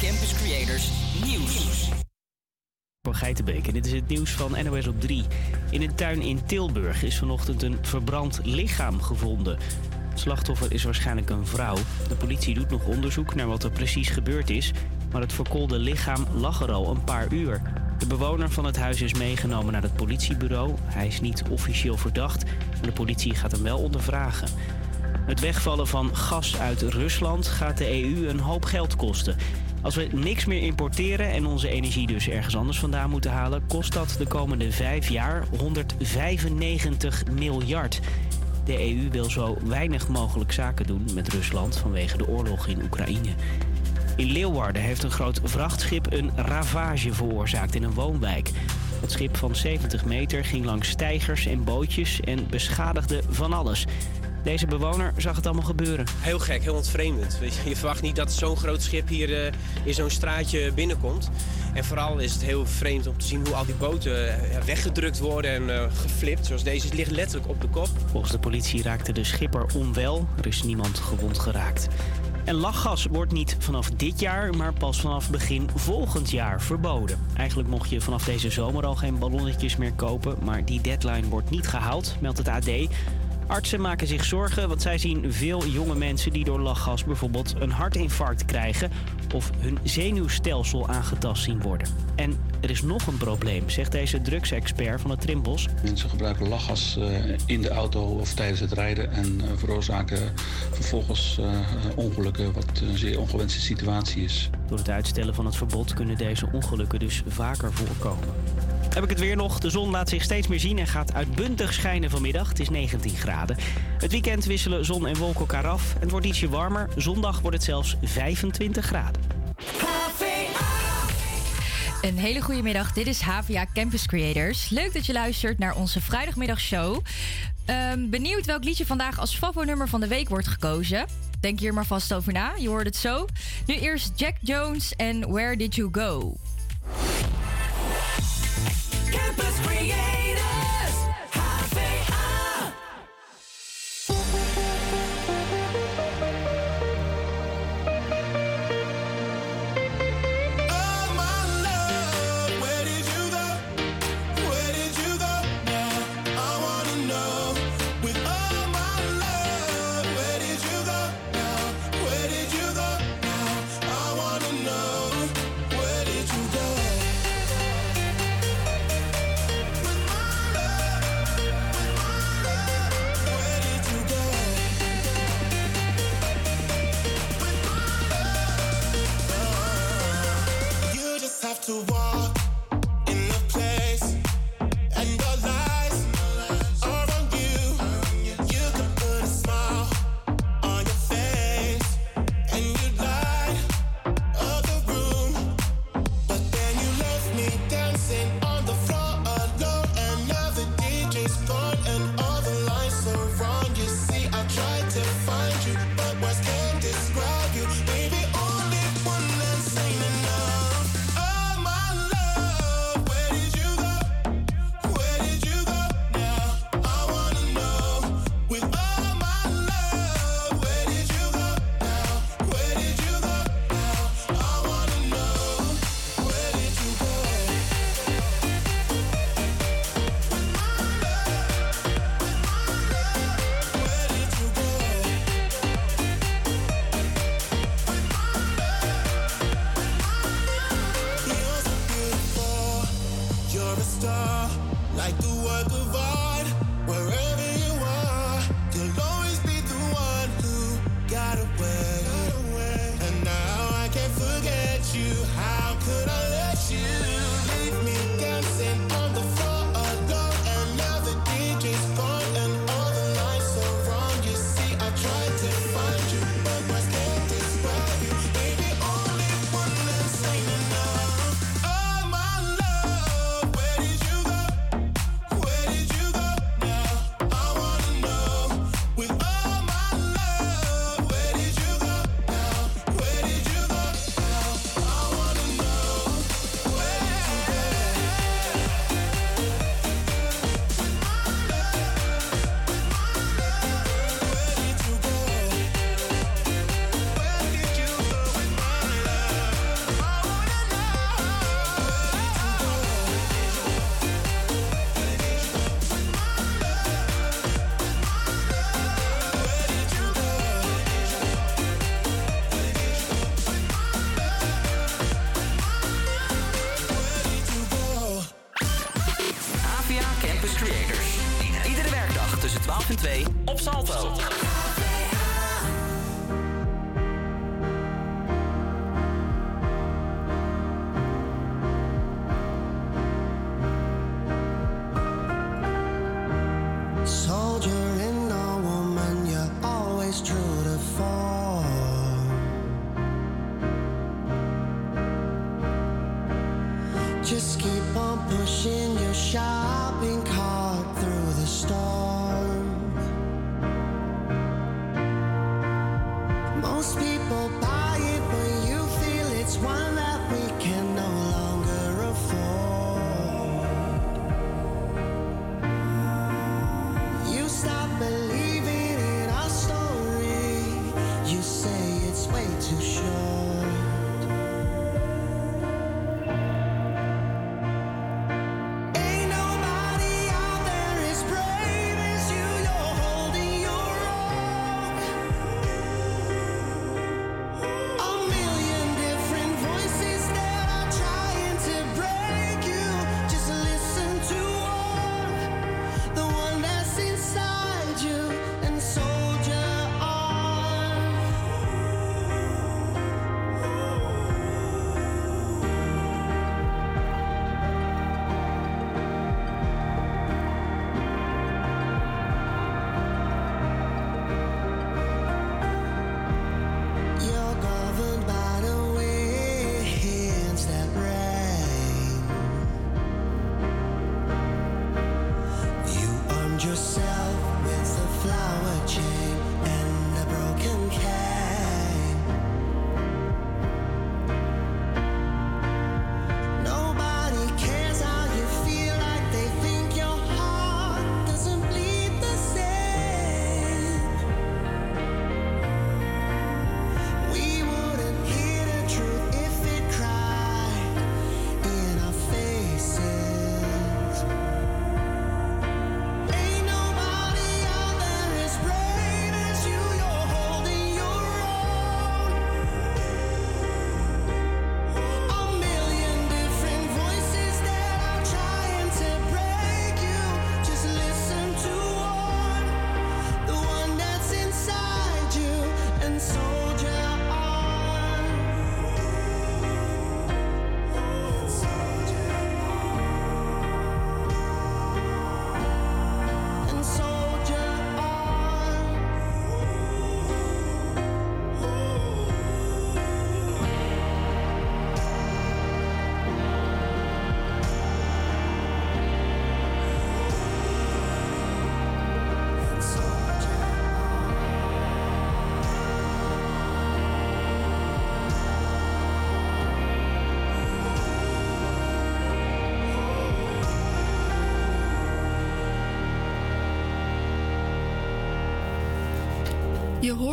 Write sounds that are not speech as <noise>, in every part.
Campus Creators Nieuws. Voor Geitenbeek en dit is het nieuws van NOS op 3. In een tuin in Tilburg is vanochtend een verbrand lichaam gevonden. Het slachtoffer is waarschijnlijk een vrouw. De politie doet nog onderzoek naar wat er precies gebeurd is... maar het verkoolde lichaam lag er al een paar uur. De bewoner van het huis is meegenomen naar het politiebureau. Hij is niet officieel verdacht, maar de politie gaat hem wel ondervragen. Het wegvallen van gas uit Rusland gaat de EU een hoop geld kosten. Als we niks meer importeren en onze energie dus ergens anders vandaan moeten halen, kost dat de komende vijf jaar 195 miljard. De EU wil zo weinig mogelijk zaken doen met Rusland vanwege de oorlog in Oekraïne. In Leeuwarden heeft een groot vrachtschip een ravage veroorzaakt in een woonwijk. Het schip van 70 meter ging langs steigers en bootjes en beschadigde van alles. Deze bewoner zag het allemaal gebeuren. Heel gek, heel ontvreemdend. Je, verwacht niet dat zo'n groot schip hier eh, in zo'n straatje binnenkomt. En vooral is het heel vreemd om te zien hoe al die boten eh, weggedrukt worden en eh, geflipt. Zoals deze ligt letterlijk op de kop. Volgens de politie raakte de schipper onwel. Er is niemand gewond geraakt. En lachgas wordt niet vanaf dit jaar, maar pas vanaf begin volgend jaar verboden. Eigenlijk mocht je vanaf deze zomer al geen ballonnetjes meer kopen, maar die deadline wordt niet gehaald, meldt het AD. Artsen maken zich zorgen, want zij zien veel jonge mensen die door lachgas bijvoorbeeld een hartinfarct krijgen of hun zenuwstelsel aangetast zien worden. En er is nog een probleem, zegt deze drugsexpert van het Trimbos. Mensen gebruiken lachgas eh, in de auto of tijdens het rijden en eh, veroorzaken vervolgens eh, ongelukken, wat een zeer ongewenste situatie is. Door het uitstellen van het verbod kunnen deze ongelukken dus vaker voorkomen. Heb ik het weer nog. De zon laat zich steeds meer zien en gaat uitbundig schijnen vanmiddag. Het is 19 graden. Het weekend wisselen zon en wolken elkaar af. Het wordt ietsje warmer. Zondag wordt het zelfs 25 graden. Een hele goede middag. Dit is HVA Campus Creators. Leuk dat je luistert naar onze vrijdagmiddagshow. Ehm, benieuwd welk liedje vandaag als favonummer van de week wordt gekozen? Denk hier maar vast over na. Je hoort het zo. Nu eerst Jack Jones en Where Did You Go?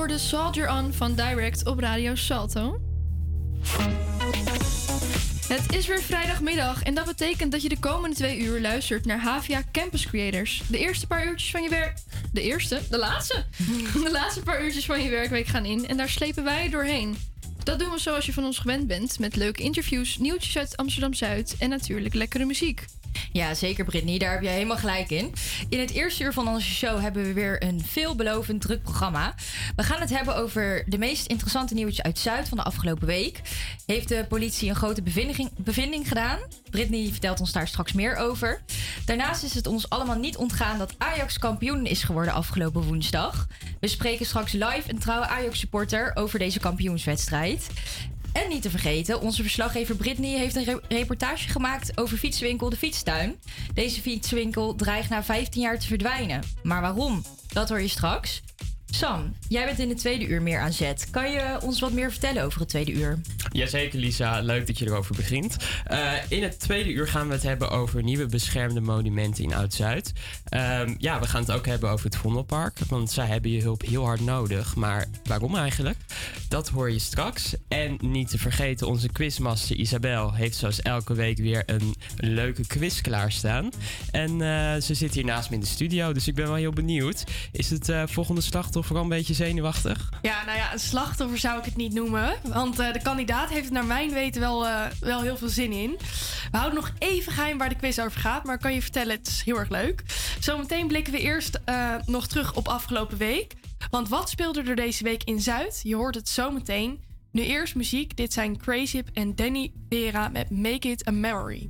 Hoorde Soldier On van Direct op Radio Salto. Het is weer vrijdagmiddag en dat betekent dat je de komende twee uur luistert naar Havia Campus Creators. De eerste paar uurtjes van je werk... De eerste? De laatste? <laughs> De laatste paar uurtjes van je werkweek gaan in en daar slepen wij doorheen. Dat doen we zoals je van ons gewend bent, met leuke interviews, nieuwtjes uit Amsterdam-Zuid en natuurlijk lekkere muziek. Ja, zeker Brittany, daar heb je helemaal gelijk in. In het eerste uur van onze show hebben we weer een veelbelovend druk programma. We gaan het hebben over de meest interessante nieuwtjes uit Zuid van de afgelopen week. Heeft de politie een grote bevinding, bevinding gedaan? Brittany vertelt ons daar straks meer over. Daarnaast is het ons allemaal niet ontgaan dat Ajax kampioen is geworden afgelopen woensdag. We spreken straks live een trouwe Ajax-supporter over deze kampioenswedstrijd. En niet te vergeten, onze verslaggever Brittany heeft een re- reportage gemaakt over fietswinkel De Fietstuin. Deze fietswinkel dreigt na 15 jaar te verdwijnen. Maar waarom? Dat hoor je straks. Sam, jij bent in het tweede uur meer aan zet. Kan je ons wat meer vertellen over het tweede uur? Jazeker, Lisa. Leuk dat je erover begint. Eh, in het tweede uur gaan we het hebben over nieuwe beschermde monumenten in Oud-Zuid. Ehm, ja, we gaan het ook hebben over het Vondelpark. Want zij hebben je hulp heel hard nodig. Maar waarom eigenlijk? Dat hoor je straks. En niet te vergeten, onze quizmaster Isabel heeft zoals elke week weer een leuke quiz klaarstaan. En eh, ze zit hier naast me in de studio, dus ik ben wel heel benieuwd. Is het eh, volgende slachtoffer al een beetje zenuwachtig? Ja, nou ja, een slachtoffer zou ik het niet noemen. Want eh, de kandidaten Aad heeft naar mijn weten wel, eh, wel heel veel zin in. We houden nog even geheim waar de quiz over gaat, maar ik kan je vertellen, het is heel erg leuk. Zometeen blikken we eerst eh, nog terug op afgelopen week. Want wat speelde er deze week in Zuid? Je hoort het zometeen. Nu eerst muziek. Dit zijn Crazy en Danny Vera met Make It a Memory.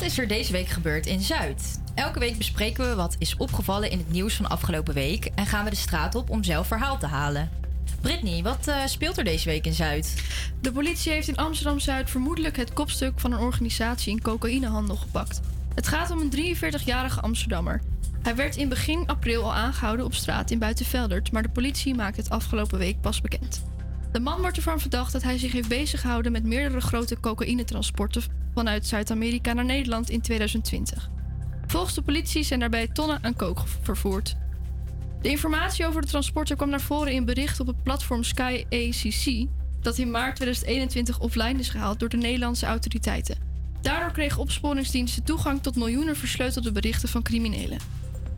Wat is er deze week gebeurd in Zuid? Elke week bespreken we wat is opgevallen in het nieuws van afgelopen week en gaan we de straat op om zelf verhaal te halen. Brittany, wat eh, speelt er deze week in Zuid? De politie heeft in Amsterdam-Zuid vermoedelijk het kopstuk van een organisatie in cocaïnehandel gepakt. Het gaat om een 43-jarige Amsterdammer. Hij werd in begin april al aangehouden op straat in Buitenveldert, maar de politie maakte het afgelopen week pas bekend. De man wordt ervan verdacht dat hij zich heeft beziggehouden met meerdere grote cocaïnetransporten vanuit Zuid-Amerika naar Nederland in 2020. Volgens de politie zijn daarbij tonnen aan coke vervoerd. De informatie over de transporten kwam naar voren in bericht op het platform Sky ACC, dat in maart 2021 offline is gehaald door de Nederlandse autoriteiten. Daardoor kregen opsporingsdiensten toegang tot miljoenen versleutelde berichten van criminelen.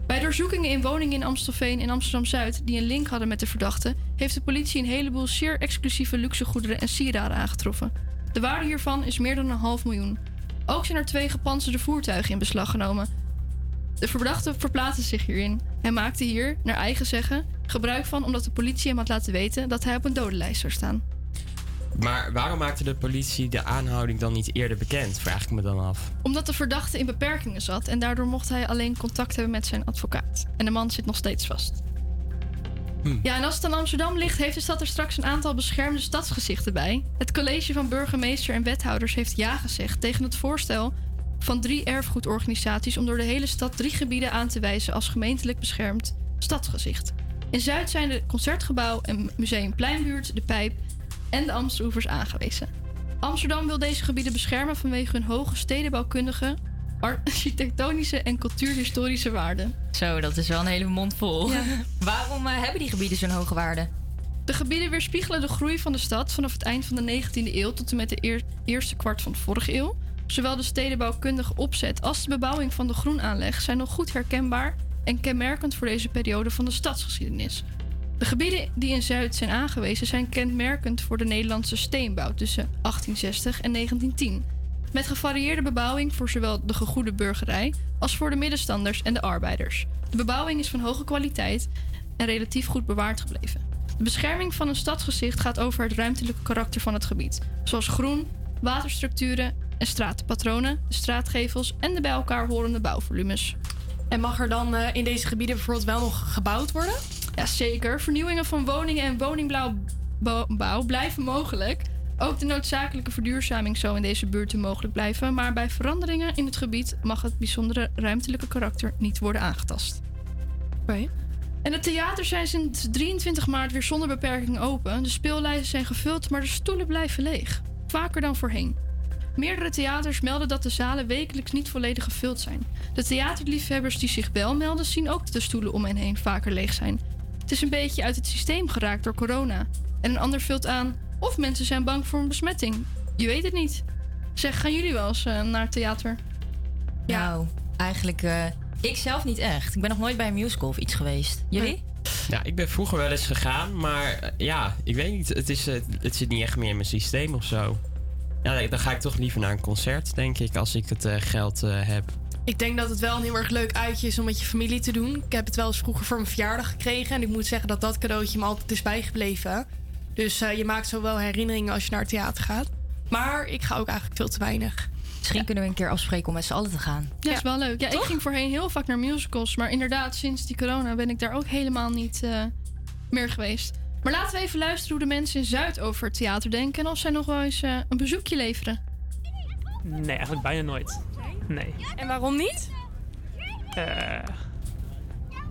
Bij doorzoekingen in woningen in Amstelveen en Amsterdam-Zuid die een link hadden met de verdachte, heeft de politie een heleboel zeer exclusieve luxegoederen en sieraden aangetroffen. De waarde hiervan is meer dan een half miljoen. Ook zijn er twee gepantserde voertuigen in beslag genomen. De verdachte verplaatste zich hierin. Hij maakte hier, naar eigen zeggen, gebruik van omdat de politie hem had laten weten dat hij op een dodenlijst zou staan. Maar waarom maakte de politie de aanhouding dan niet eerder bekend? Vraag ik me dan af. Omdat de verdachte in beperkingen zat en daardoor mocht hij alleen contact hebben met zijn advocaat. En de man zit nog steeds vast. Ja, en als het aan Amsterdam ligt, heeft de stad er straks een aantal beschermde stadsgezichten bij. Het college van burgemeester en wethouders heeft ja gezegd tegen het voorstel van drie erfgoedorganisaties om door de hele stad drie gebieden aan te wijzen als gemeentelijk beschermd stadsgezicht. In Zuid zijn de Concertgebouw en Museum Pleinbuurt, de Pijp en de Amsteloevers aangewezen. Amsterdam wil deze gebieden beschermen vanwege hun hoge stedenbouwkundige, architectonische en cultuurhistorische waarde. Zo, dat is wel een hele mond vol. Ja. <laughs> Waarom eh, hebben die gebieden zo'n hoge waarde? De gebieden weerspiegelen de groei van de stad vanaf het eind van de 19e eeuw tot en met de eer- eerste kwart van de vorige eeuw. Zowel de stedenbouwkundige opzet als de bebouwing van de groenaanleg zijn nog goed herkenbaar en kenmerkend voor deze periode van de stadsgeschiedenis. De gebieden die in Zuid zijn aangewezen zijn kenmerkend voor de Nederlandse steenbouw tussen 1860 en 1910. Met gevarieerde bebouwing voor zowel de gegoede burgerij als voor de middenstanders en de arbeiders. De bebouwing is van hoge kwaliteit en relatief goed bewaard gebleven. De bescherming van een stadsgezicht gaat over het ruimtelijke karakter van het gebied, zoals groen, waterstructuren en straatpatronen, de straatgevels en de bij elkaar horende bouwvolumes. En mag er dan eh, in deze gebieden bijvoorbeeld wel nog gebouwd worden? Ja, zeker. Vernieuwingen van woningen en woningbouw blijven mogelijk. Ook de noodzakelijke verduurzaming zou in deze buurten mogelijk blijven. Maar bij veranderingen in het gebied mag het bijzondere ruimtelijke karakter niet worden aangetast. En de theaters zijn sinds 23 maart weer zonder beperking open. De speellijsten zijn gevuld, maar de stoelen blijven leeg. Vaker dan voorheen. Meerdere theaters melden dat de zalen wekelijks niet volledig gevuld zijn. De theaterliefhebbers die zich wel melden, zien ook dat de stoelen om hen heen vaker leeg zijn. Het is een beetje uit het systeem geraakt door corona. En een ander vult aan, of mensen zijn bang voor een besmetting. Je weet het niet. Zeg, gaan jullie wel eens eh, naar het theater? Nou, eigenlijk eh, ik zelf niet echt. Ik ben nog nooit bij een musical of iets geweest. Jullie? Ja, ik ben vroeger wel eens gegaan, maar eh, ja, ik weet niet. Het, is, het zit niet echt meer in mijn systeem of zo. Ja, dan ga ik toch liever naar een concert, denk ik, als ik het eh, geld eh, heb. Ik denk dat het wel een heel erg leuk uitje is om met je familie te doen. Ik heb het wel eens vroeger voor mijn verjaardag gekregen. En ik moet zeggen dat dat cadeautje me altijd is bijgebleven. Dus eh, je maakt zo wel herinneringen als je naar het theater gaat. Maar ik ga ook eigenlijk veel te weinig. Misschien kunnen we een keer afspreken om met z'n allen te gaan. Ja, is wel leuk. Ja, ik ging voorheen heel vaak naar musicals. Maar inderdaad, sinds die corona ben ik daar ook helemaal niet eh, meer geweest. Maar laten we even luisteren hoe de mensen in Zuid over het theater denken. En of zij nog wel eens eh, een bezoekje leveren. Nee, eigenlijk bijna nooit. Nee. En waarom niet? Eh,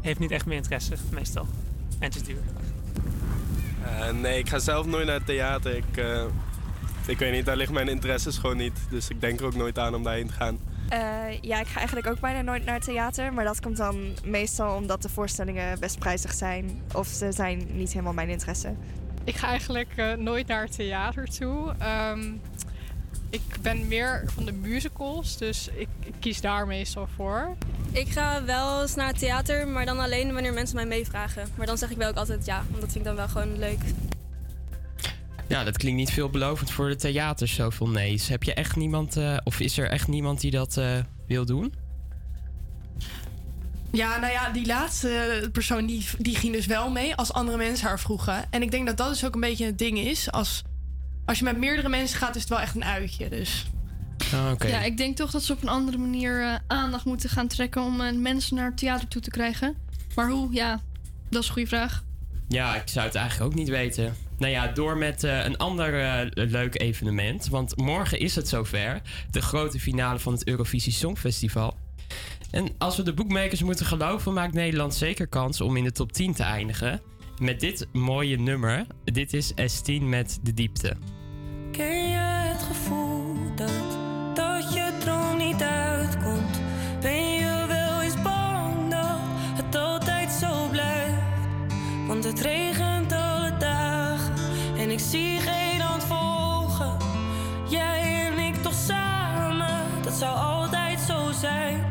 heeft niet echt meer interesse, meestal. En het is duur. Eh, nee, ik ga zelf nooit naar het theater. Ik, eh, ik weet niet, daar liggen mijn interesses gewoon niet. Dus ik denk er ook nooit aan om daarheen te gaan. Eh, ja, ik ga eigenlijk ook bijna nooit naar het theater. Maar dat komt dan meestal omdat de voorstellingen best prijzig zijn. Of ze zijn niet helemaal mijn interesse. Ik ga eigenlijk eh, nooit naar het theater toe. Ehm, ik ben meer van de musicals, dus ik, ik kies daar meestal voor. Ik ga wel eens naar het theater, maar dan alleen wanneer mensen mij meevragen. Maar dan zeg ik wel ook altijd ja, want dat vind ik dan wel gewoon leuk. Ja, dat klinkt niet veelbelovend voor de theaters, zoveel nee's. Heb je echt niemand, eh, of is er echt niemand die dat eh, wil doen? Ja, nou ja, die laatste persoon die, die ging dus wel mee als andere mensen haar vroegen. En ik denk dat dat dus ook een beetje het ding is. Als, als je met meerdere mensen gaat, is het wel echt een uitje. Dus. Ah, oké. Ja, ik denk toch dat ze op een andere manier eh, aandacht moeten gaan trekken om eh, mensen naar het theater toe te krijgen. Maar hoe? Ja, dat is een goede vraag. Ja, ik zou het eigenlijk ook niet weten. Nou ja, door met eh, een ander eh, leuk evenement. Want morgen is het zover. De grote finale van het Eurovisie Songfestival. En als we de boekmakers moeten geloven, maakt Nederland zeker kans om in de top 10 te eindigen. Met dit mooie nummer. Dit is S10 met De Diepte. Ken je het gevoel dat, dat je droom niet uitkomt? Ben je wel eens bang dat het altijd zo blijft? Want het regent alle dagen en ik zie geen hand volgen. Jij en ik toch samen, dat zou altijd zo zijn.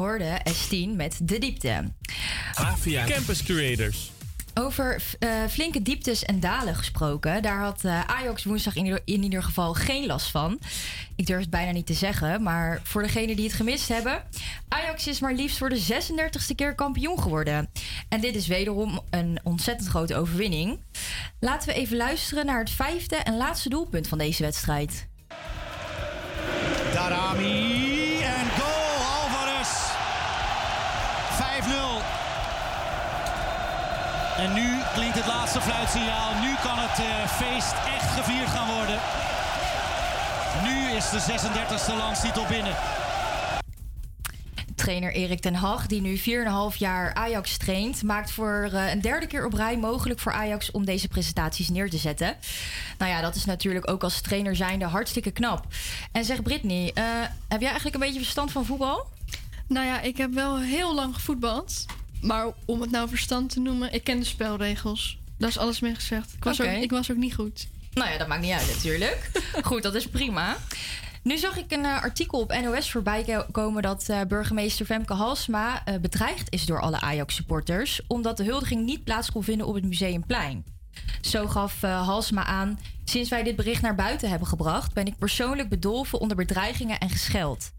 Hoorde S10 met De Diepte. Havia Campus Creators. Over eh, flinke dieptes en dalen gesproken. Daar had eh, Ajax woensdag in ieder, in ieder geval geen last van. Ik durf het bijna niet te zeggen, maar voor degenen die het gemist hebben. Ajax is maar liefst voor de 36e keer kampioen geworden. En dit is wederom een ontzettend grote overwinning. Laten we even luisteren naar het vijfde en laatste doelpunt van deze wedstrijd. Darami en goal Alvarez. 5-0. En nu klinkt het laatste fluitsignaal. Nu kan het eh, feest echt gevierd gaan worden. Nu is de 36e landstitel binnen. Trainer Erik ten Hag, die nu 4,5 jaar Ajax traint, maakt voor eh, een derde keer op rij mogelijk voor Ajax om deze presentaties neer te zetten. Nou ja, dat is natuurlijk ook als trainer zijnde hartstikke knap. En zeg Britney, eh, heb jij eigenlijk een beetje verstand van voetbal? Nou ja, ik heb wel heel lang gevoetbald. Maar om het nou verstand te noemen, ik ken de spelregels. Daar is alles mee gezegd. Ik was, ook, ik was ook niet goed. Nou ja, dat maakt niet uit natuurlijk. <laughs> Goed, dat is prima. Nu zag ik een eh, artikel op NOS voorbij ko- komen dat eh, burgemeester Femke Halsma eh, bedreigd is door alle Ajax-supporters, omdat de huldiging niet plaats kon vinden op het Museumplein. Zo gaf Halsma aan: Sinds wij dit bericht naar buiten hebben gebracht, ben ik persoonlijk bedolven onder bedreigingen en gescheld.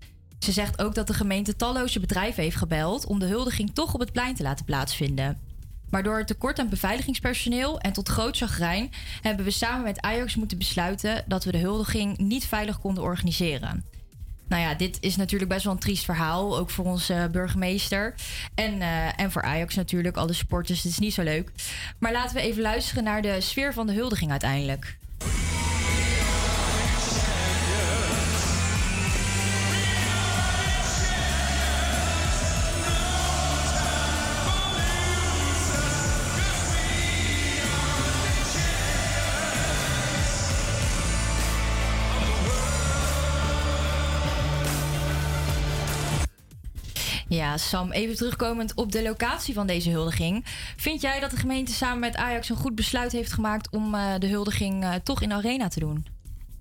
Ze zegt ook dat de gemeente talloze bedrijven heeft gebeld om de huldiging toch op het plein te laten plaatsvinden. Maar door het tekort aan beveiligingspersoneel en tot groot chagrijn hebben we samen met Ajax moeten besluiten dat we de huldiging niet veilig konden organiseren. Nou ja, dit is natuurlijk best wel een triest verhaal, ook voor onze burgemeester. En, eh, en voor Ajax natuurlijk, alle supporters, het is niet zo leuk. Maar laten we even luisteren naar de sfeer van de huldiging uiteindelijk. Ja, Sam, even terugkomend op de locatie van deze huldiging. Vind jij dat de gemeente samen met Ajax een goed besluit heeft gemaakt om eh, de huldiging eh, toch in de arena te doen?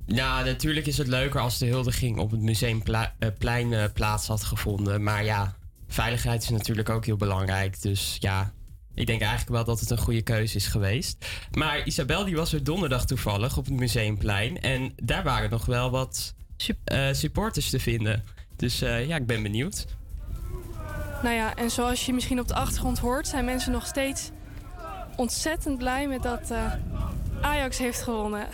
Nou, natuurlijk is het leuker als de huldiging op het museumplein eh, plaats had gevonden. Maar ja, veiligheid is natuurlijk ook heel belangrijk. Dus ja, ik denk eigenlijk wel dat het een goede keuze is geweest. Maar Isabel die was er donderdag toevallig op het museumplein. En daar waren nog wel wat supporters te vinden. Dus ja, ik ben benieuwd. Nou ja, en zoals je misschien op de achtergrond hoort, zijn mensen nog steeds ontzettend blij met dat eh, Ajax heeft gewonnen.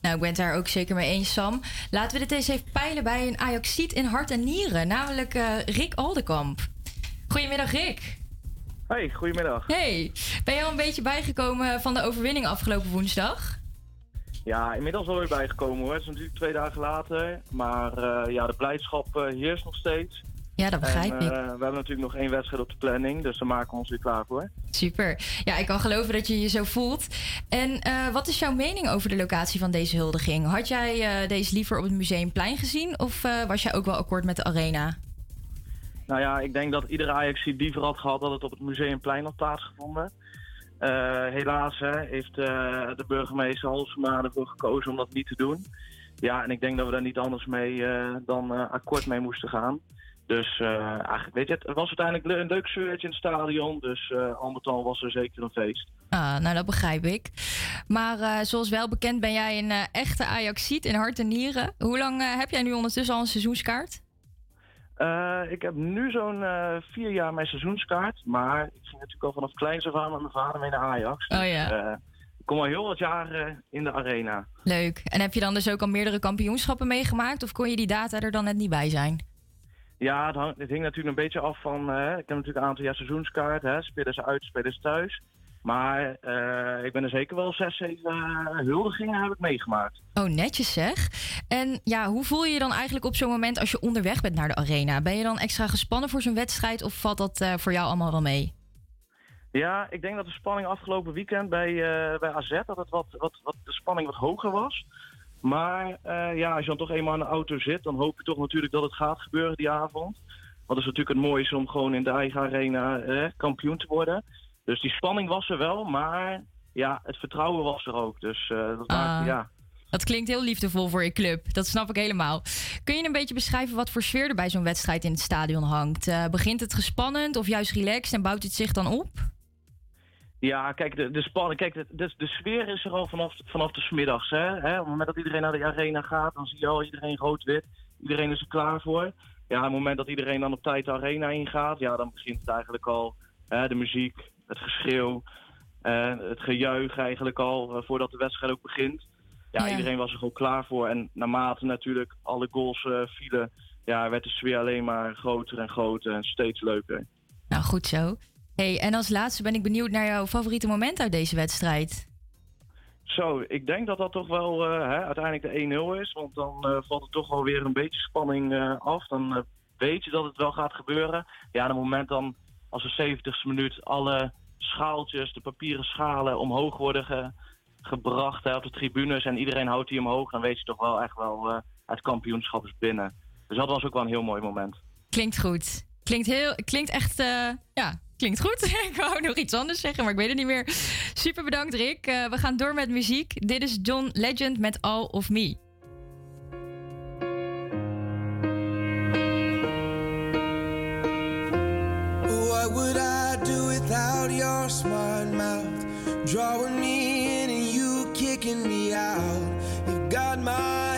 Nou, ik ben het daar ook zeker mee eens, Sam. Laten we dit eens even peilen bij een Ajaxiet in hart en nieren, namelijk eh, Rick Aldekamp. Goedemiddag, Rick. Hey, goedemiddag. Hey, ben je al een beetje bijgekomen van de overwinning afgelopen woensdag? Ja, inmiddels alweer bijgekomen hoor. Het is natuurlijk twee dagen later. Maar eh, ja, de blijdschap eh, heerst nog steeds. Ja, dat begrijp en, ik. eh, we hebben natuurlijk nog één wedstrijd op de planning. Dus daar maken we ons weer klaar voor. Super. Ja, ik kan geloven dat je je zo voelt. En eh, wat is jouw mening over de locatie van deze huldiging? Had jij eh, deze liever op het Museumplein gezien? Of eh, was jij ook wel akkoord met de arena? Nou ja, ik denk dat iedere Ajax die liever had gehad dat het op het Museumplein had plaatsgevonden. Eh, helaas heeft eh, de burgemeester Halsema ervoor gekozen om dat niet te doen. Ja, en ik denk dat we daar niet anders mee eh, dan akkoord mee moesten gaan. Dus eigenlijk, weet je, het was uiteindelijk een leuk sfeertje in het stadion. Dus al met al was er zeker een feest. Ah, nou, dat begrijp ik. Maar zoals wel bekend ben jij een echte Ajaxiet in hart en nieren. Hoe lang heb jij nu ondertussen al een seizoenskaart? Eh, ik heb nu zo'n eh, vier jaar mijn seizoenskaart. Maar ik ging natuurlijk al vanaf kleins af aan met mijn vader mee naar Ajax. Oh ja. Dus, eh, ik kom al heel wat jaren in de arena. Leuk. En heb je dan dus ook al meerdere kampioenschappen meegemaakt? Of kon je die data er dan net niet bij zijn? Ja, het, hangt, het hing natuurlijk een beetje af van... ik heb natuurlijk een aantal jaar seizoenskaart. Hè, spelen ze uit, spelen ze thuis. Maar eh, ik ben er zeker wel zes, zeven eh, huldigingen heb ik meegemaakt. Oh, netjes zeg. En ja, hoe voel je je dan eigenlijk op zo'n moment als je onderweg bent naar de arena? Ben je dan extra gespannen voor zo'n wedstrijd of valt dat eh, voor jou allemaal wel mee? Ja, ik denk dat de spanning afgelopen weekend bij, bij AZ... dat het wat, wat, wat, de spanning wat hoger was. Maar ja, als je dan toch eenmaal in de auto zit... dan hoop je toch natuurlijk dat het gaat gebeuren die avond. Want het is natuurlijk het mooiste om gewoon in de eigen arena eh, kampioen te worden. Dus die spanning was er wel, maar ja, het vertrouwen was er ook. Dus eh, dat Ah. maakte, ja. Dat klinkt heel liefdevol voor je club. Dat snap ik helemaal. Kun je een beetje beschrijven wat voor sfeer er bij zo'n wedstrijd in het stadion hangt? Eh, begint het gespannend of juist relaxed en bouwt het zich dan op? Ja, kijk, de, de spanning. Kijk, de, de, de sfeer is er al vanaf, vanaf de smiddags. Hè? Hè? Op het moment dat iedereen naar de arena gaat, dan zie je al iedereen rood-wit. Iedereen is er klaar voor. Ja, op het moment dat iedereen dan op tijd de arena ingaat, ja, dan begint het eigenlijk al. Hè? De muziek, het geschreeuw, het gejuich eigenlijk al, eh, voordat de wedstrijd ook begint. Ja, Ja. iedereen was er gewoon klaar voor. En naarmate natuurlijk alle goals eh, vielen, ja, werd de sfeer alleen maar groter en groter en steeds leuker. Nou, goed zo. Hey, en als laatste ben ik benieuwd naar jouw favoriete moment uit deze wedstrijd. Zo, ik denk dat dat toch wel eh, hè, uiteindelijk de 1-0 is. Want dan valt er toch wel weer een beetje spanning af. Dan weet je dat het wel gaat gebeuren. Ja, op het moment dan, als de 70ste minuut, alle schaaltjes, de papieren schalen omhoog worden ge- gebracht hè, op de tribunes. En iedereen houdt die omhoog. Dan weet je toch wel echt wel, eh, het kampioenschap is binnen. Dus dat was ook wel een heel mooi moment. Klinkt goed. Klinkt, heel, klinkt echt, eh, ja, klinkt goed. <laughs> ik wou nog iets anders zeggen, maar ik weet het niet meer. Super bedankt, Rick. Eh, we gaan door met muziek. Dit is John Legend met All of Me. What would I without your smart mouth? Drawing me in and you kicking me out. You've got my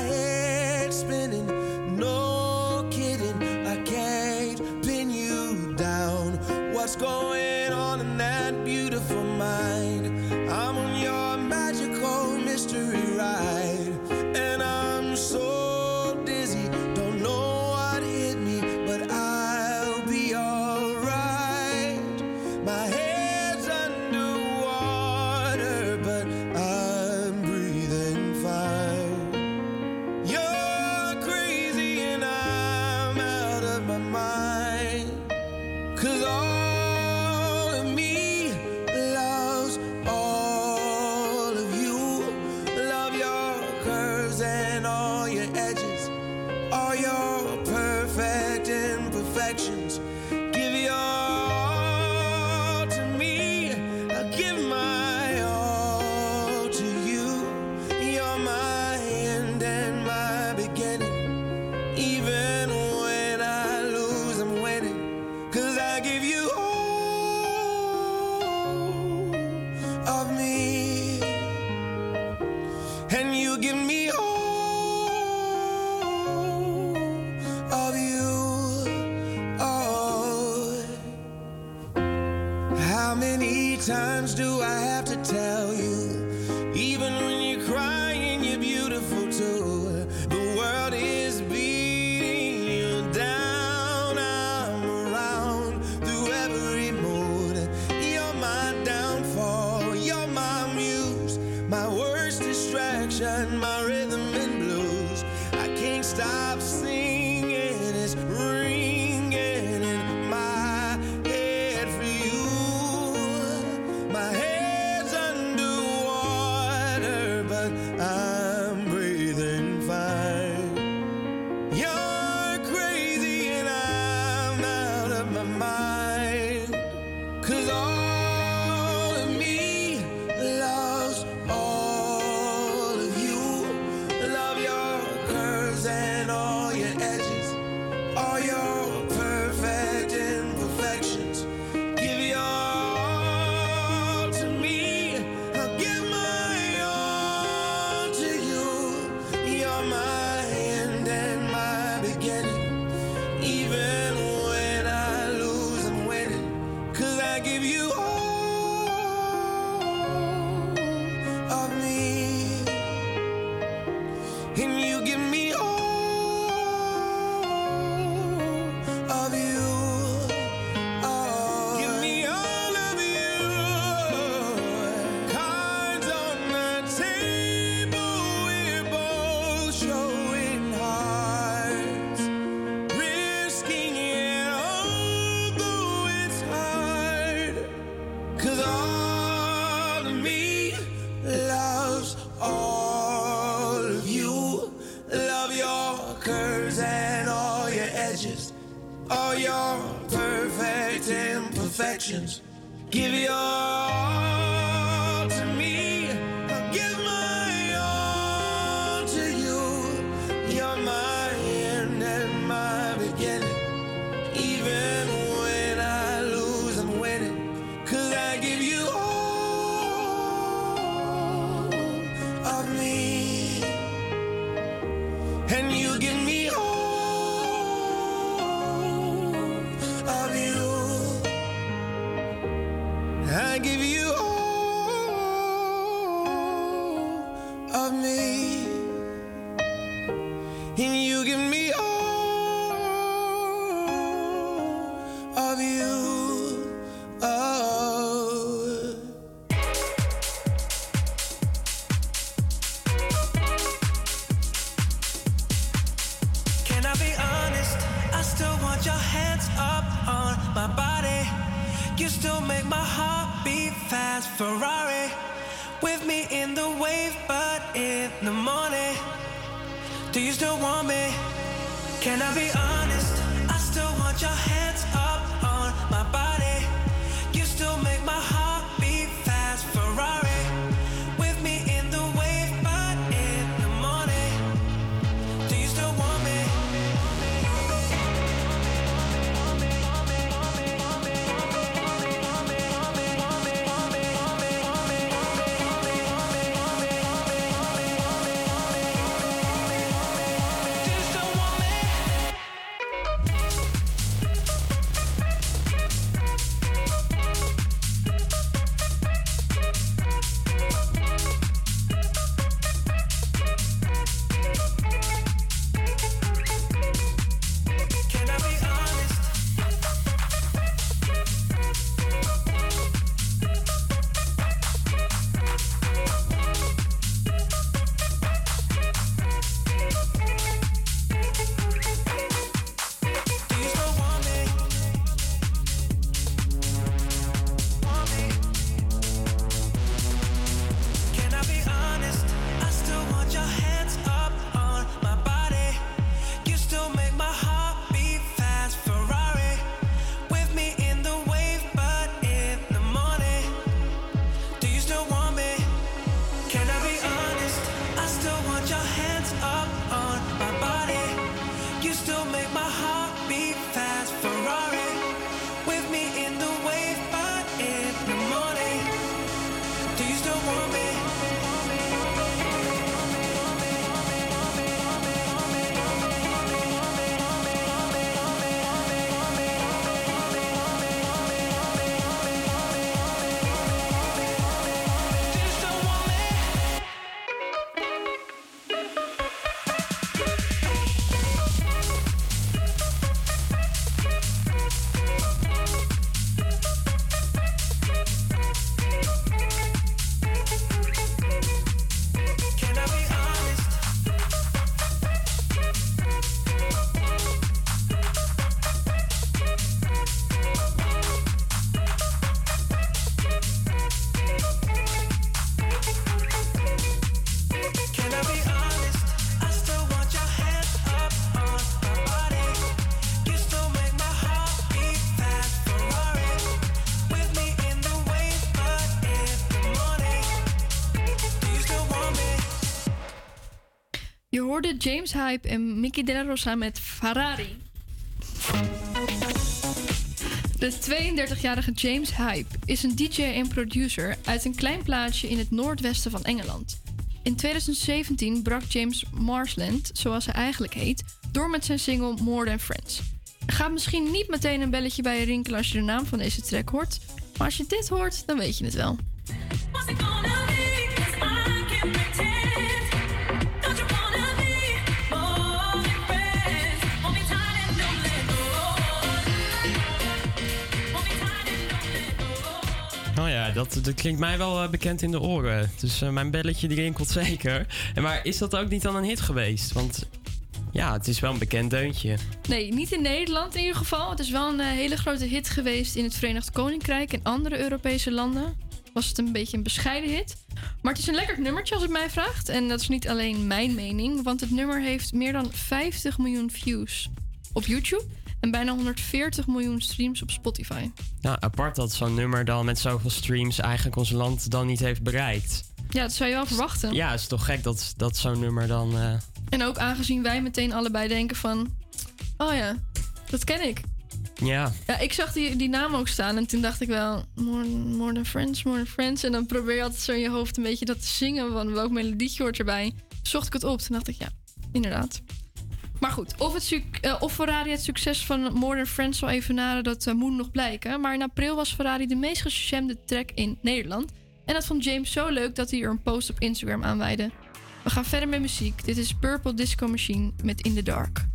I have to tell you? Even hoorde James Hype en Mickey De La Rosa met Ferrari. De 32-jarige James Hype is een DJ en producer uit een klein plaatsje in het noordwesten van Engeland. In 2017 brak James Marsland, zoals hij eigenlijk heet, door met zijn single More Than Friends. Er gaat misschien niet meteen een belletje bij je rinkelen als je de naam van deze track hoort, maar als je dit hoort, dan weet je het wel. Dat, klinkt mij wel eh, bekend in de oren. Dus eh, mijn belletje die rinkelt <laughs> zeker. En maar is dat ook niet dan een hit geweest? Want ja, het is wel een bekend deuntje. Nee, niet in Nederland in ieder geval. Het is wel een eh, hele grote hit geweest in het Verenigd Koninkrijk en andere Europese landen. Was het een beetje een bescheiden hit. Maar het is een lekker nummertje als het mij vraagt. En dat is niet alleen mijn mening, want het nummer heeft meer dan 50 miljoen views op YouTube en bijna 140 miljoen streams op Spotify. Nou, apart dat zo'n nummer dan met zoveel streams eigenlijk ons land dan niet heeft bereikt. Ja, dat zou je wel verwachten. Ja, het is toch gek dat, dat zo'n nummer dan... eh, En ook aangezien wij meteen allebei denken van... Oh ja, dat ken ik. ja, Ja, ik zag die, die naam ook staan en toen dacht ik wel... More, more than friends, more than friends. En dan probeer je altijd zo in je hoofd een beetje dat te zingen. Van welk melodietje hoort erbij. Zocht ik het op, toen dacht ik ja, inderdaad. Maar goed, of, het eh, of Ferrari het succes van Modern Friends zal evenaren, dat eh, moet nog blijken. Maar in april was Ferrari de meest geshemde track in Nederland. En dat vond James zo leuk dat hij er een post op Instagram aan. We gaan verder met muziek. Dit is Purple Disco Machine met In the Dark.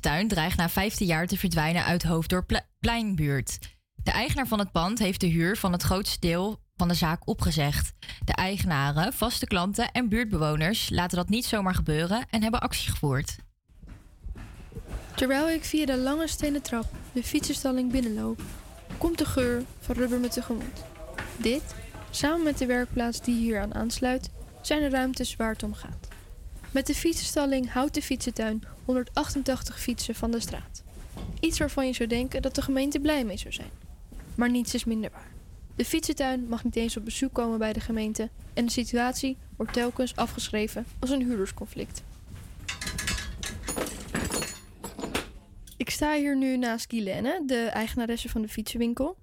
Fietsentuin dreigt na 15 jaar te verdwijnen uit Hoofddorp-Pleinbuurt. De eigenaar van het pand heeft de huur van het grootste deel van de zaak opgezegd. De eigenaren, vaste klanten en buurtbewoners laten dat niet zomaar gebeuren en hebben actie gevoerd. Terwijl ik via de lange stenen trap de fietsenstalling binnenloop, komt de geur van rubber me tegemoet. Dit, samen met de werkplaats die hier aan aansluit, zijn de ruimtes waar het om gaat. Met de fietsenstalling houdt de fietsentuin 188 fietsen van de straat. Iets waarvan je zou denken dat de gemeente blij mee zou zijn. Maar niets is minder waar. De fietsentuin mag niet eens op bezoek komen bij de gemeente en de situatie wordt telkens afgeschreven als een huurdersconflict. Ik sta hier nu naast Guilaine, de eigenaresse van de fietsenwinkel.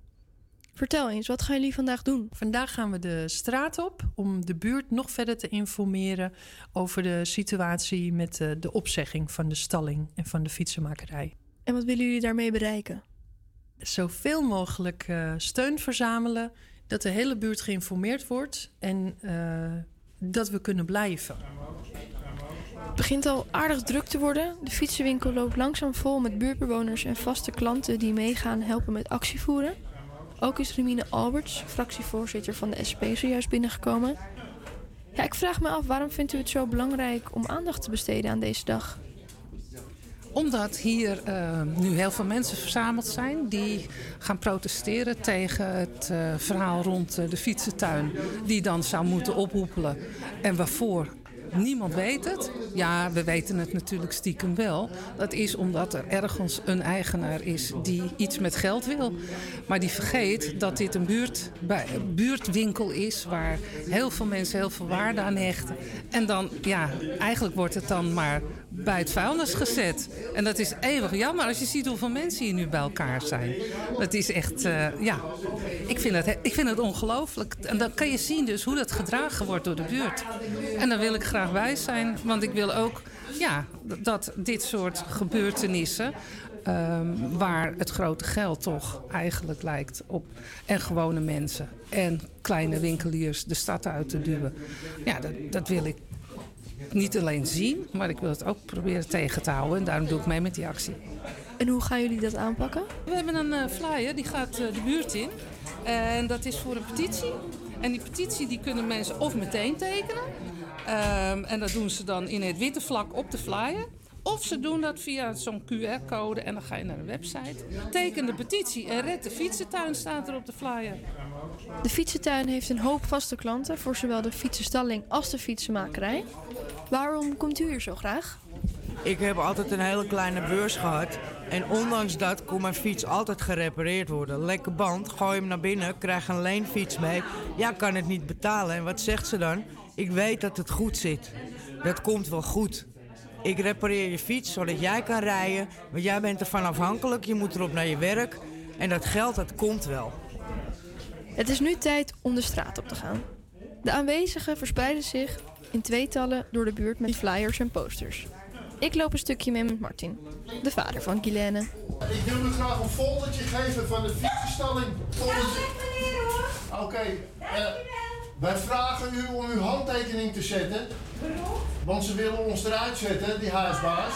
Vertel eens, wat gaan jullie vandaag doen? Vandaag gaan we de straat op om de buurt nog verder te informeren over de situatie met eh, de opzegging van de stalling en van de fietsenmakerij. En wat willen jullie daarmee bereiken? Zoveel mogelijk eh, steun verzamelen, dat de hele buurt geïnformeerd wordt en eh, dat we kunnen blijven. Het begint al aardig druk te worden. De fietsenwinkel loopt langzaam vol met buurtbewoners en vaste klanten die meegaan helpen met actievoeren. Ook is Remine Alberts, fractievoorzitter van de SP, zojuist binnengekomen. Ja, ik vraag me af, waarom vindt u het zo belangrijk om aandacht te besteden aan deze dag? Omdat hier eh, nu heel veel mensen verzameld zijn die gaan protesteren tegen het eh, verhaal rond eh, de fietsentuin. Die dan zou moeten ophoepelen. En waarvoor niemand weet het. Ja, we weten het natuurlijk stiekem wel. Dat is omdat er ergens een eigenaar is die iets met geld wil. Maar die vergeet dat dit een buurt, buurtwinkel is waar heel veel mensen heel veel waarde aan hechten. En dan, ja, eigenlijk wordt het dan maar bij het vuilnis gezet. En dat is eeuwig jammer als je ziet hoeveel mensen hier nu bij elkaar zijn. Dat is echt, eh, ja, ik vind het, ik vind het ongelooflijk. En dan kan je zien dus hoe dat gedragen wordt door de buurt. En daar wil ik graag bij zijn, want ik wil ook ja, dat dit soort gebeurtenissen... ehm, waar het grote geld toch eigenlijk lijkt op... en gewone mensen en kleine winkeliers de stad uit te duwen. Ja, dat, dat wil ik niet alleen zien, maar ik wil het ook proberen tegen te houden. En daarom doe ik mee met die actie. En hoe gaan jullie dat aanpakken? We hebben een eh, flyer, die gaat eh, de buurt in. En dat is voor een petitie. En die petitie die kunnen mensen of meteen tekenen. Ehm, en dat doen ze dan in het witte vlak op de flyer. Of ze doen dat via zo'n QR-code en dan ga je naar een website. Teken de petitie en red de fietsentuin staat er op de flyer. De fietsentuin heeft een hoop vaste klanten voor zowel de fietsenstalling als de fietsenmakerij. Waarom komt u hier zo graag? Ik heb altijd een hele kleine beurs gehad. En ondanks dat kon mijn fiets altijd gerepareerd worden. Lekker band, gooi hem naar binnen, krijg een leenfiets mee. Ja, kan het niet betalen. En wat zegt ze dan? Ik weet dat het goed zit. Dat komt wel goed. Ik repareer je fiets zodat jij kan rijden. Want jij bent ervan afhankelijk, je moet erop naar je werk. En dat geld, dat komt wel. Het is nu tijd om de straat op te gaan. De aanwezigen verspreiden zich in tweetallen door de buurt met flyers en posters. Ik loop een stukje mee met Martin, de vader van Guilaine. Ik wil u graag een foldertje geven van de fietsenstalling. Foldertje. Oké. eh, wij vragen u om uw handtekening te zetten. Want ze willen ons eruit zetten, die huisbaas.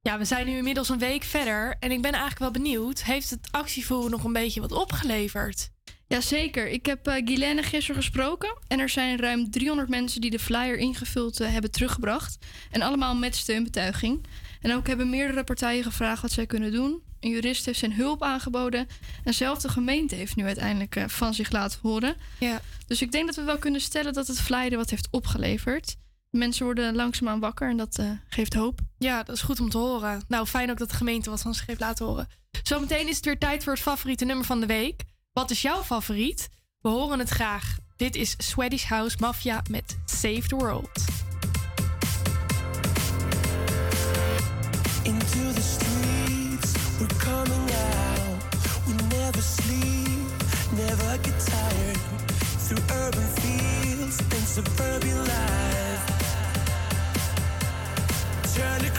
Ja, we zijn nu inmiddels een week verder en ik ben eigenlijk wel benieuwd. Heeft het actievoer nog een beetje wat opgeleverd? Jazeker, ik heb uh, Guilaine gisteren gesproken en er zijn ruim 300 mensen die de flyer ingevuld eh, hebben teruggebracht. En allemaal met steunbetuiging. En ook hebben meerdere partijen gevraagd wat zij kunnen doen. Een jurist heeft zijn hulp aangeboden. En zelfs de gemeente heeft nu uiteindelijk eh, van zich laten horen. Ja. Dus ik denk dat we wel kunnen stellen dat het flyer wat heeft opgeleverd. Mensen worden langzaamaan wakker en dat eh, geeft hoop. Ja, dat is goed om te horen. Nou, fijn ook dat de gemeente wat van zich heeft laten horen. Zometeen is het weer tijd voor het favoriete nummer van de week. Wat is jouw favoriet? We horen het graag. Dit is Swedish House Mafia met Save the World. Into the coming out. We never sleep, never get tired. Through urban fields and suburban life. Turn the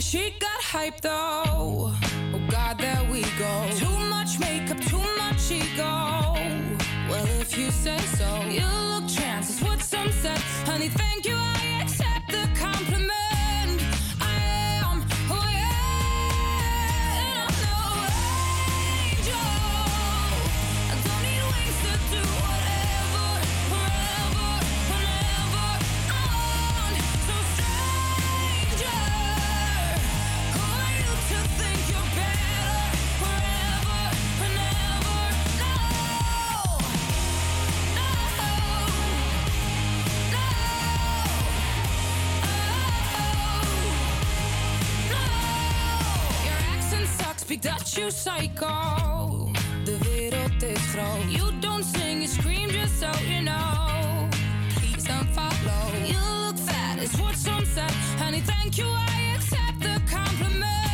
Cause she got hype though. Oh God, there we go. Too much makeup, too much ego. Well, if you say so, you look chances with some sense. Honey, thank you, I accept the compliment. happy that you psycho. De wereld is groot. You don't sing, you scream just so you know. Please don't follow. You look fat, is what some said. Honey, thank you, I accept the compliment.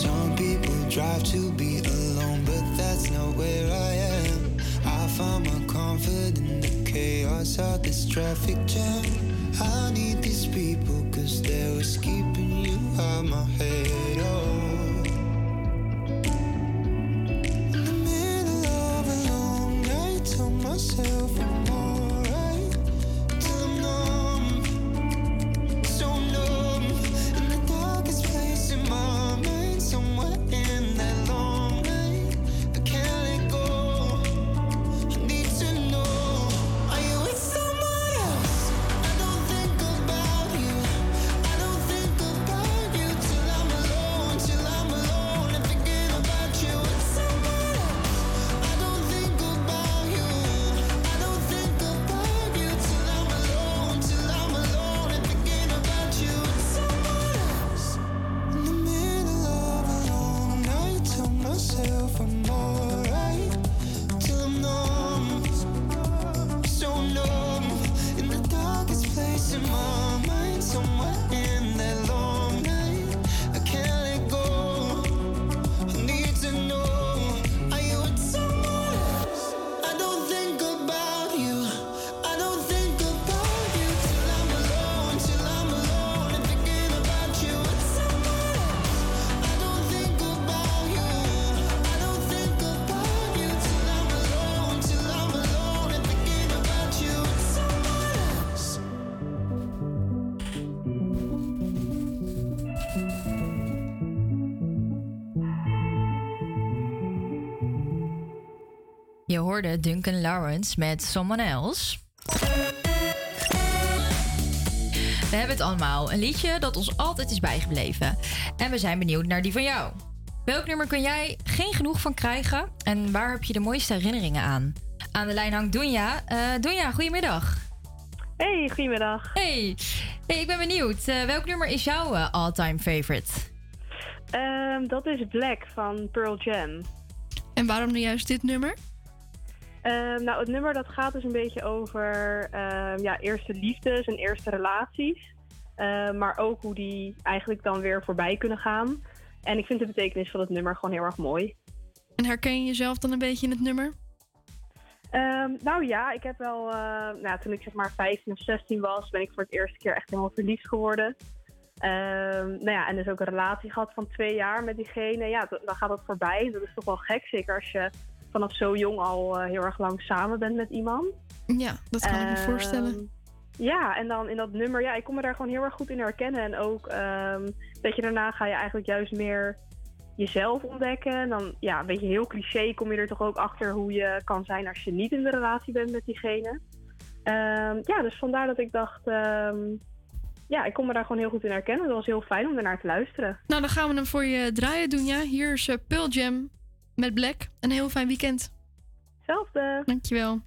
Some people drive to be alone, but that's not where I am. I find my comfort in the chaos of this traffic jam. I need these people, cause they was keeping you out my head. Hoorde Duncan Lawrence met Someone Else. We hebben het allemaal. Een liedje dat ons altijd is bijgebleven. En we zijn benieuwd naar die van jou. Welk nummer kun jij geen genoeg van krijgen? En waar heb je de mooiste herinneringen aan? Aan de lijn hangt Doenja. Eh Doenja, goedemiddag. Hey, goedemiddag. Hey, hey ik ben benieuwd. Eh, welk nummer is jouw eh, all-time favorite? Ehm, dat is Black van Pearl Jam. En waarom nu juist dit nummer? Ehm, nou, het nummer dat gaat dus een beetje over ehm, ja, eerste liefdes en eerste relaties. Ehm, maar ook hoe die eigenlijk dan weer voorbij kunnen gaan. En ik vind de betekenis van het nummer gewoon heel erg mooi. En herken je jezelf dan een beetje in het nummer? Nou ja, ik heb wel, eh, nou, toen ik zeg maar 15 of 16 was, ben ik voor het eerste keer echt helemaal verliefd geworden. Nou ja, en dus ook een relatie gehad van twee jaar met diegene. Ja, dan gaat dat voorbij. Dat is toch wel gek, zeker als je vanaf zo jong al eh, heel erg lang samen bent met iemand. Ja, dat kan ik me Ehm, voorstellen. Ja, en dan in dat nummer, ja, ik kon me daar gewoon heel erg goed in herkennen. En ook, ehm dat je daarna ga je eigenlijk juist meer jezelf ontdekken. En dan, ja, een beetje heel cliché, kom je er toch ook achter hoe je kan zijn als je niet in de relatie bent met diegene. Ehm, ja, dus vandaar dat ik dacht, ehm, ja, ik kon me daar gewoon heel goed in herkennen. Dat was heel fijn om ernaar te luisteren. Nou, dan gaan we hem voor je draaien doen, ja. Hier is eh, Pearl Jam met Black. Een heel fijn weekend. Hetzelfde. Dankjewel.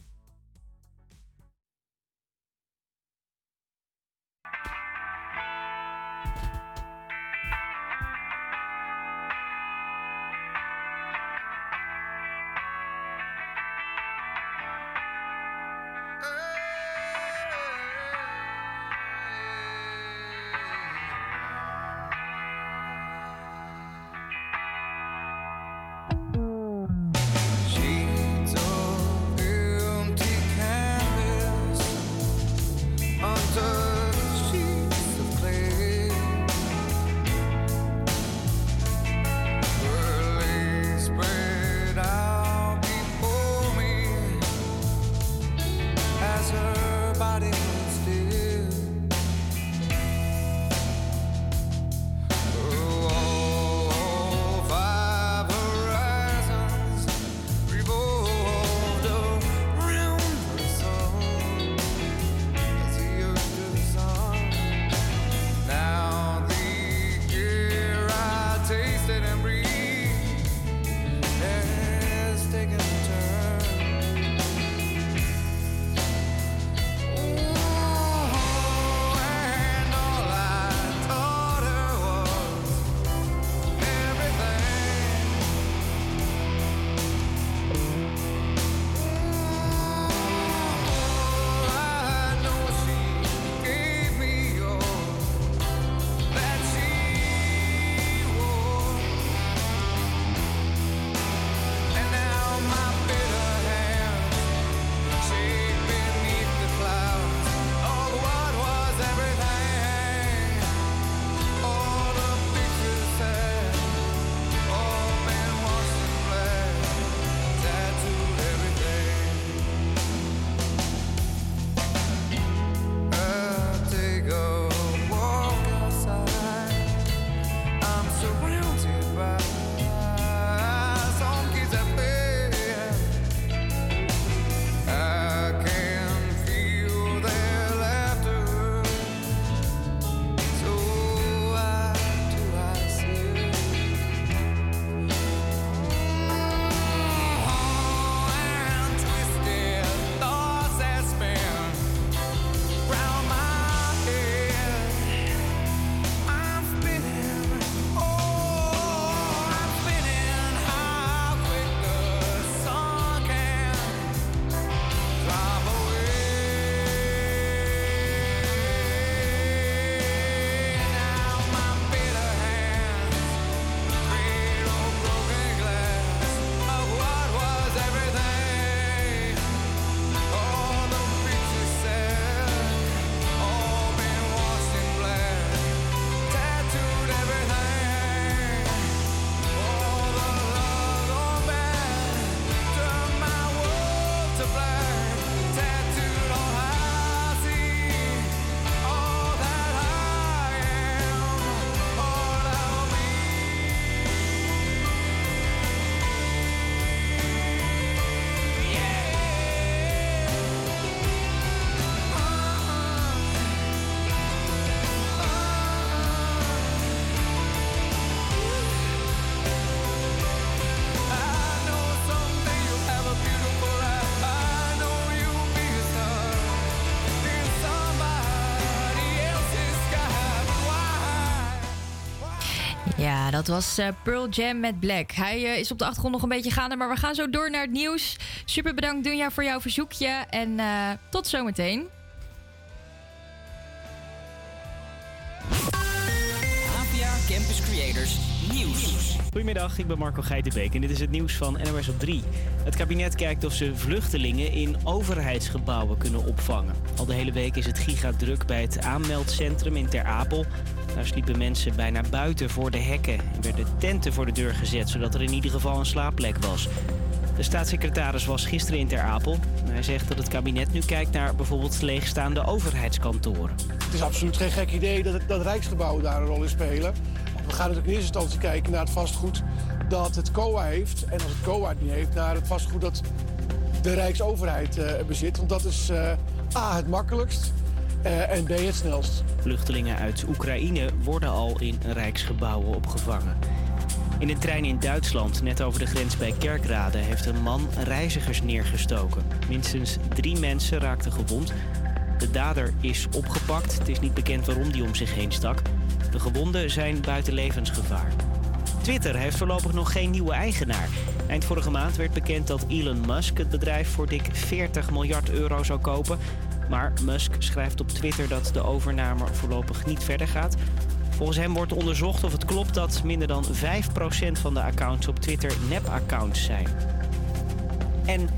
Dat was eh, Pearl Jam met Black. Hij eh, is op de achtergrond nog een beetje gaande, maar we gaan zo door naar het nieuws. Super bedankt Dunja voor jouw verzoekje en eh, tot zometeen. APA Campus Creators Nieuws. Goedemiddag, ik ben Marco Geitenbeek en dit is het nieuws van NOS op 3. Het kabinet kijkt of ze vluchtelingen in overheidsgebouwen kunnen opvangen. Al de hele week is het gigadruk bij het aanmeldcentrum in Ter Apel. Daar sliepen mensen bijna buiten voor de hekken en werden tenten voor de deur gezet... zodat er in ieder geval een slaapplek was. De staatssecretaris was gisteren in Ter Apel. Hij zegt dat het kabinet nu kijkt naar bijvoorbeeld leegstaande overheidskantoren. Het is absoluut geen gek idee dat, dat Rijksgebouwen daar een rol in spelen. We gaan natuurlijk in eerste instantie kijken naar het vastgoed dat het COA heeft. En als het COA het niet heeft, naar het vastgoed dat de Rijksoverheid eh, bezit. Want dat is eh, A, het makkelijkst eh, en B, het snelst. Vluchtelingen uit Oekraïne worden al in rijksgebouwen opgevangen. In een trein in Duitsland, net over de grens bij Kerkrade, heeft een man reizigers neergestoken. Minstens drie mensen raakten gewond. De dader is opgepakt. Het is niet bekend waarom die om zich heen stak. De gewonden zijn buiten levensgevaar. Twitter heeft voorlopig nog geen nieuwe eigenaar. Eind vorige maand werd bekend dat Elon Musk het bedrijf voor dik 40 miljard euro zou kopen. Maar Musk schrijft op Twitter dat de overname voorlopig niet verder gaat. Volgens hem wordt onderzocht of het klopt dat minder dan 5% van de accounts op Twitter nep-accounts zijn. En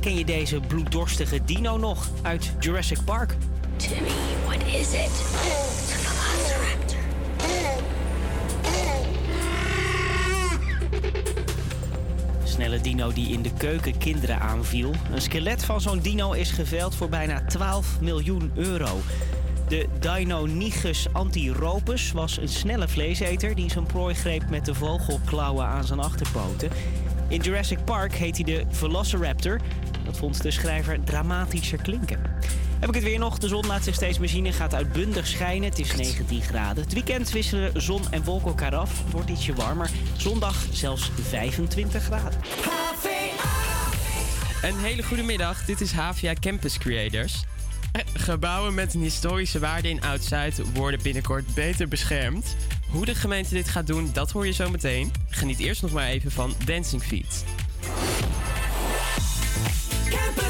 ken je deze bloeddorstige dino nog uit Jurassic Park? Timmy, what is it? Snelle dino die in de keuken kinderen aanviel. Een skelet van zo'n dino is geveild voor bijna 12 miljoen euro. De Deinonychus antiropus was een snelle vleeseter die zijn prooi greep met de vogelklauwen aan zijn achterpoten. In Jurassic Park heet hij de Velociraptor. Dat vond de schrijver dramatischer klinken. Heb ik het weer nog? De zon laat zich steeds meer zien en gaat uitbundig schijnen. Het is 19 graden. Het weekend wisselen zon en wolken elkaar af. Het wordt ietsje warmer. Zondag zelfs 25 graden. Een hele goede middag. Dit is HVA Campus Creators. Eh, Gebouwen met een historische waarde in Oud-Zuid worden binnenkort beter beschermd. Hoe de gemeente dit gaat doen, dat hoor je zo meteen. Geniet eerst nog maar even van Dancing Feet. Campus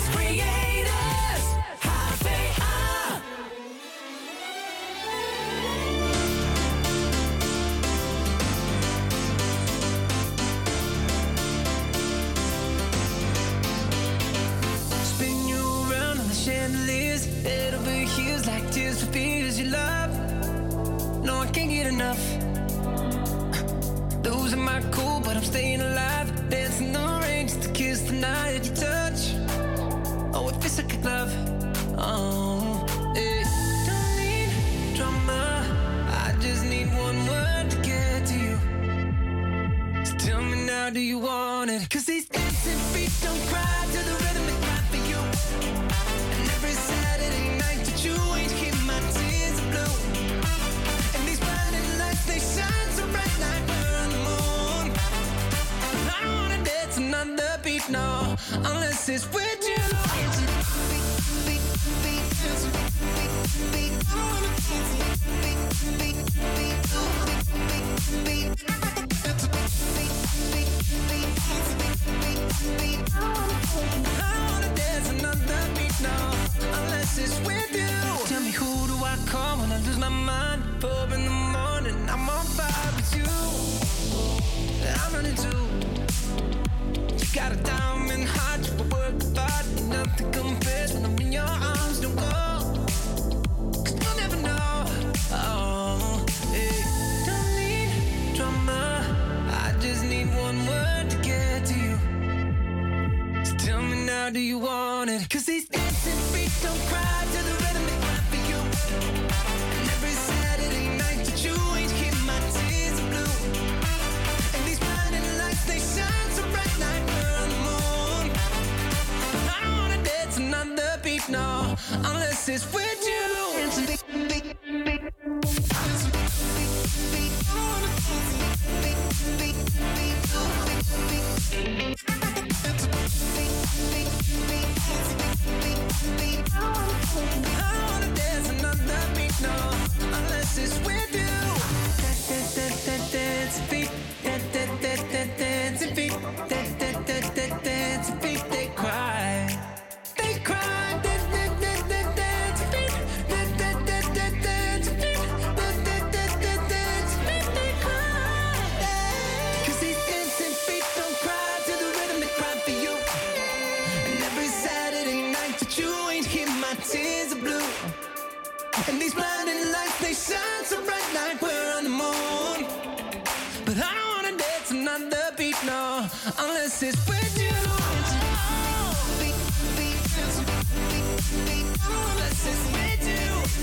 do you want it? Cause these dancing feet don't cry to the rhythm they cry for you. And every Saturday night that you ain't keep my tears blue. And these blinding lights, they shine so bright like we're on the moon. I don't wanna dance another beat, no, unless it's with you. I wanna dance another beat, no, unless it's with you. Tell me who do I call when I lose my mind? Four in the morning, I'm on fire with you. Do you want it? Cause these dancing feet don't cry to the rhythm they cry for you. And every Saturday night that you ain't keep my tears blue. And these blinding lights, they shine so bright like we're on the moon. I don't wanna dance another beat, no, unless it's with you.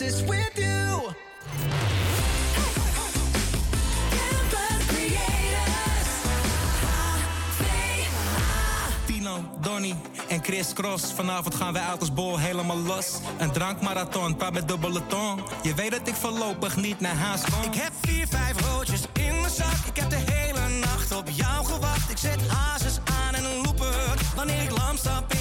it's with you. Tino, Donny en Chris Cross. Vanavond gaan wij uit als bol helemaal los. Een drankmarathon, paar met dubbele tong. Je weet dat ik voorlopig niet naar huis kom. Ik heb vier, vijf roodjes in mijn zak. Ik heb de hele nacht op jou gewacht. Ik zet hazes aan en een looper. Wanneer ik lam stap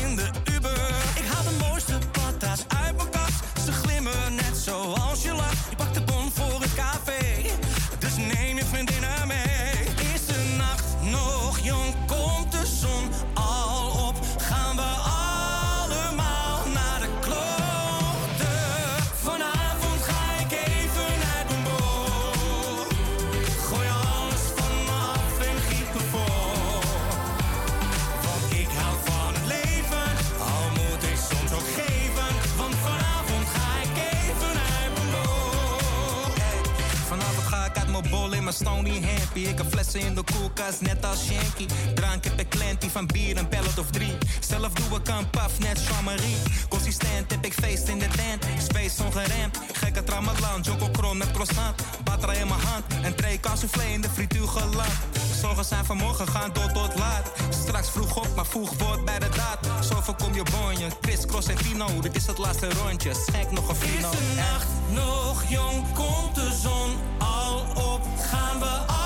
stony happy. Ik heb flessen in de koelkast, net als Shanky. Drank heb ik klantie van bier, een pellet of drie. Zelf doe ik een paf, net Jean-Marie. Consistent heb ik feest in de tent. Space ongeremd, gekke tramalan. Joko kron met croissant. Batra in mijn hand, en twee soufflé in de frituur geland. Zorgen zijn vanmorgen, gaan door tot laat. Straks vroeg op, maar vroeg wordt bij de daad. Zo voorkom je bonje, Chris, Cross en Tino. Dit is het laatste rondje, schenk nog een Is fino. de nacht nog jong? Komt de zon al op? Gaan we allemaal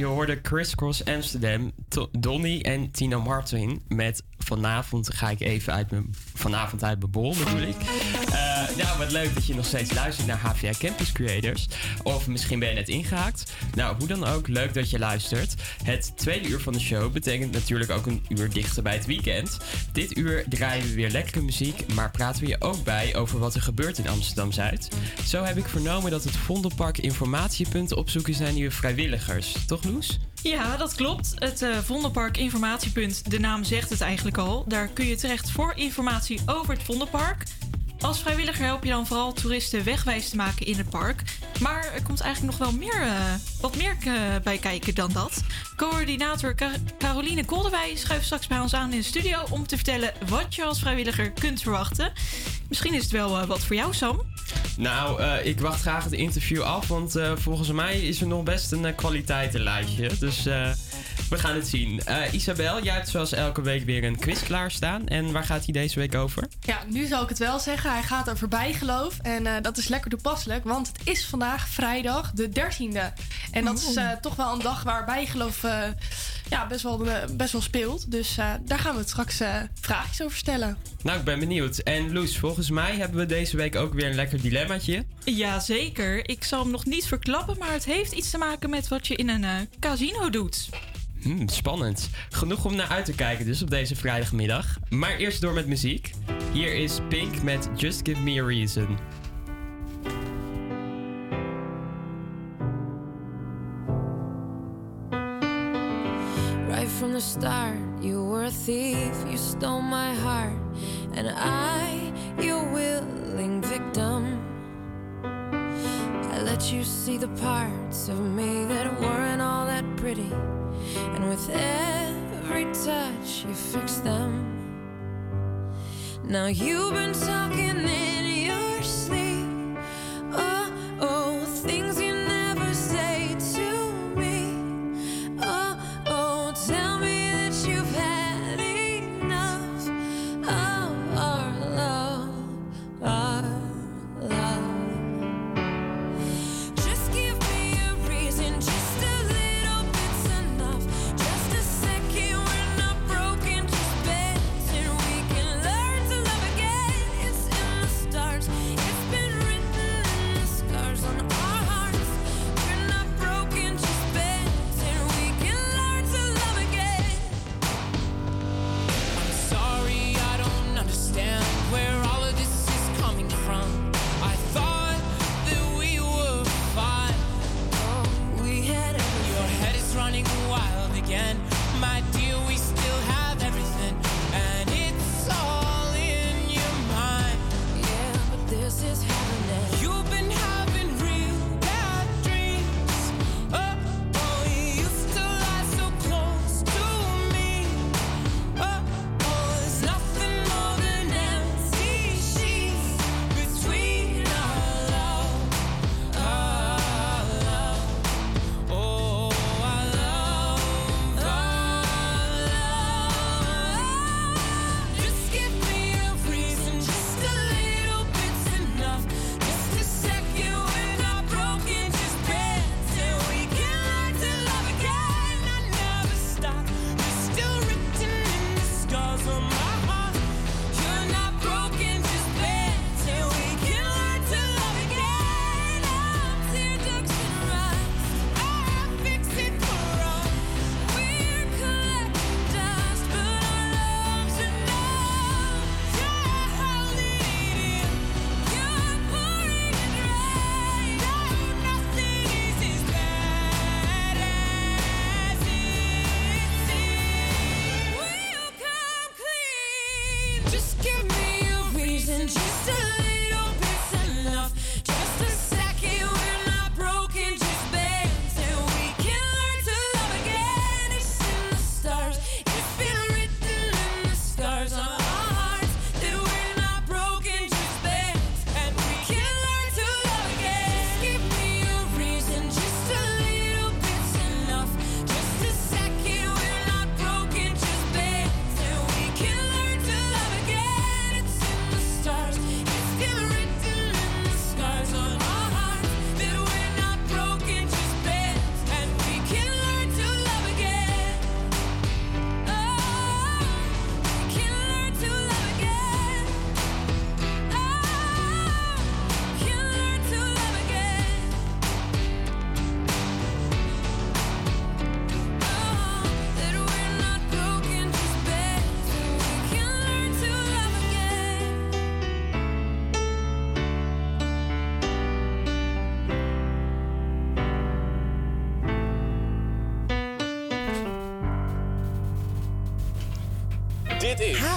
je hoorde Chris Cross Amsterdam, Donny en Tino Martin met vanavond ga ik even uit mijn vanavond uit mijn bol ik. Nou, wat leuk dat je nog steeds luistert naar HVA Campus Creators. Of misschien ben je net ingehaakt. Nou, hoe dan ook, leuk dat je luistert. Het tweede uur van de show betekent natuurlijk ook een uur dichter bij het weekend. Dit uur draaien we weer lekkere muziek, maar praten we je ook bij over wat er gebeurt in Amsterdam-Zuid. Zo heb ik vernomen dat het Vondelpark informatiepunten op zoek is naar nieuwe vrijwilligers. Toch, Loes? Ja, dat klopt. Het eh Vondelpark Informatiepunt, de naam zegt het eigenlijk al. Daar kun je terecht voor informatie over het Vondelpark. Als vrijwilliger help je dan vooral toeristen wegwijs te maken in het park. Maar er komt eigenlijk nog wel meer, eh, wat meer eh, bij kijken dan dat. Coördinator Car- Caroline Koldewij schuift straks bij ons aan in de studio... om te vertellen wat je als vrijwilliger kunt verwachten. Misschien is het wel eh, wat voor jou, Sam. Nou, ik wacht graag het interview af, want volgens mij is er nog best een kwaliteitenlijstje. Dus we gaan het zien. Eh, Isabel, jij hebt zoals elke week weer een quiz klaarstaan. En waar gaat hij deze week over? Ja, nu zal ik het wel zeggen. Hij gaat over bijgeloof. En eh, dat is lekker toepasselijk, want het is vandaag vrijdag de 13e. En dat is eh, toch wel een dag waar bijgeloof eh, ja, best, wel, best wel speelt. Dus eh, daar gaan we het straks eh vraagjes over stellen. Nou, ik ben benieuwd. En Loes, volgens mij hebben we deze week ook weer een lekker dilemmaatje. Jazeker. Ik zal hem nog niet verklappen, maar het heeft iets te maken met wat je in een eh, casino doet. Hmm, spannend. Genoeg om naar uit te kijken dus op deze vrijdagmiddag. Maar eerst door met muziek. Hier is Pink met Just Give Me A Reason. Right from the start, you were a thief, you stole my heart, and I, your willing victim. I let you see the parts of me that weren't all that pretty, and with every touch, you fix them. Now you've been talking in your sleep. Oh, oh,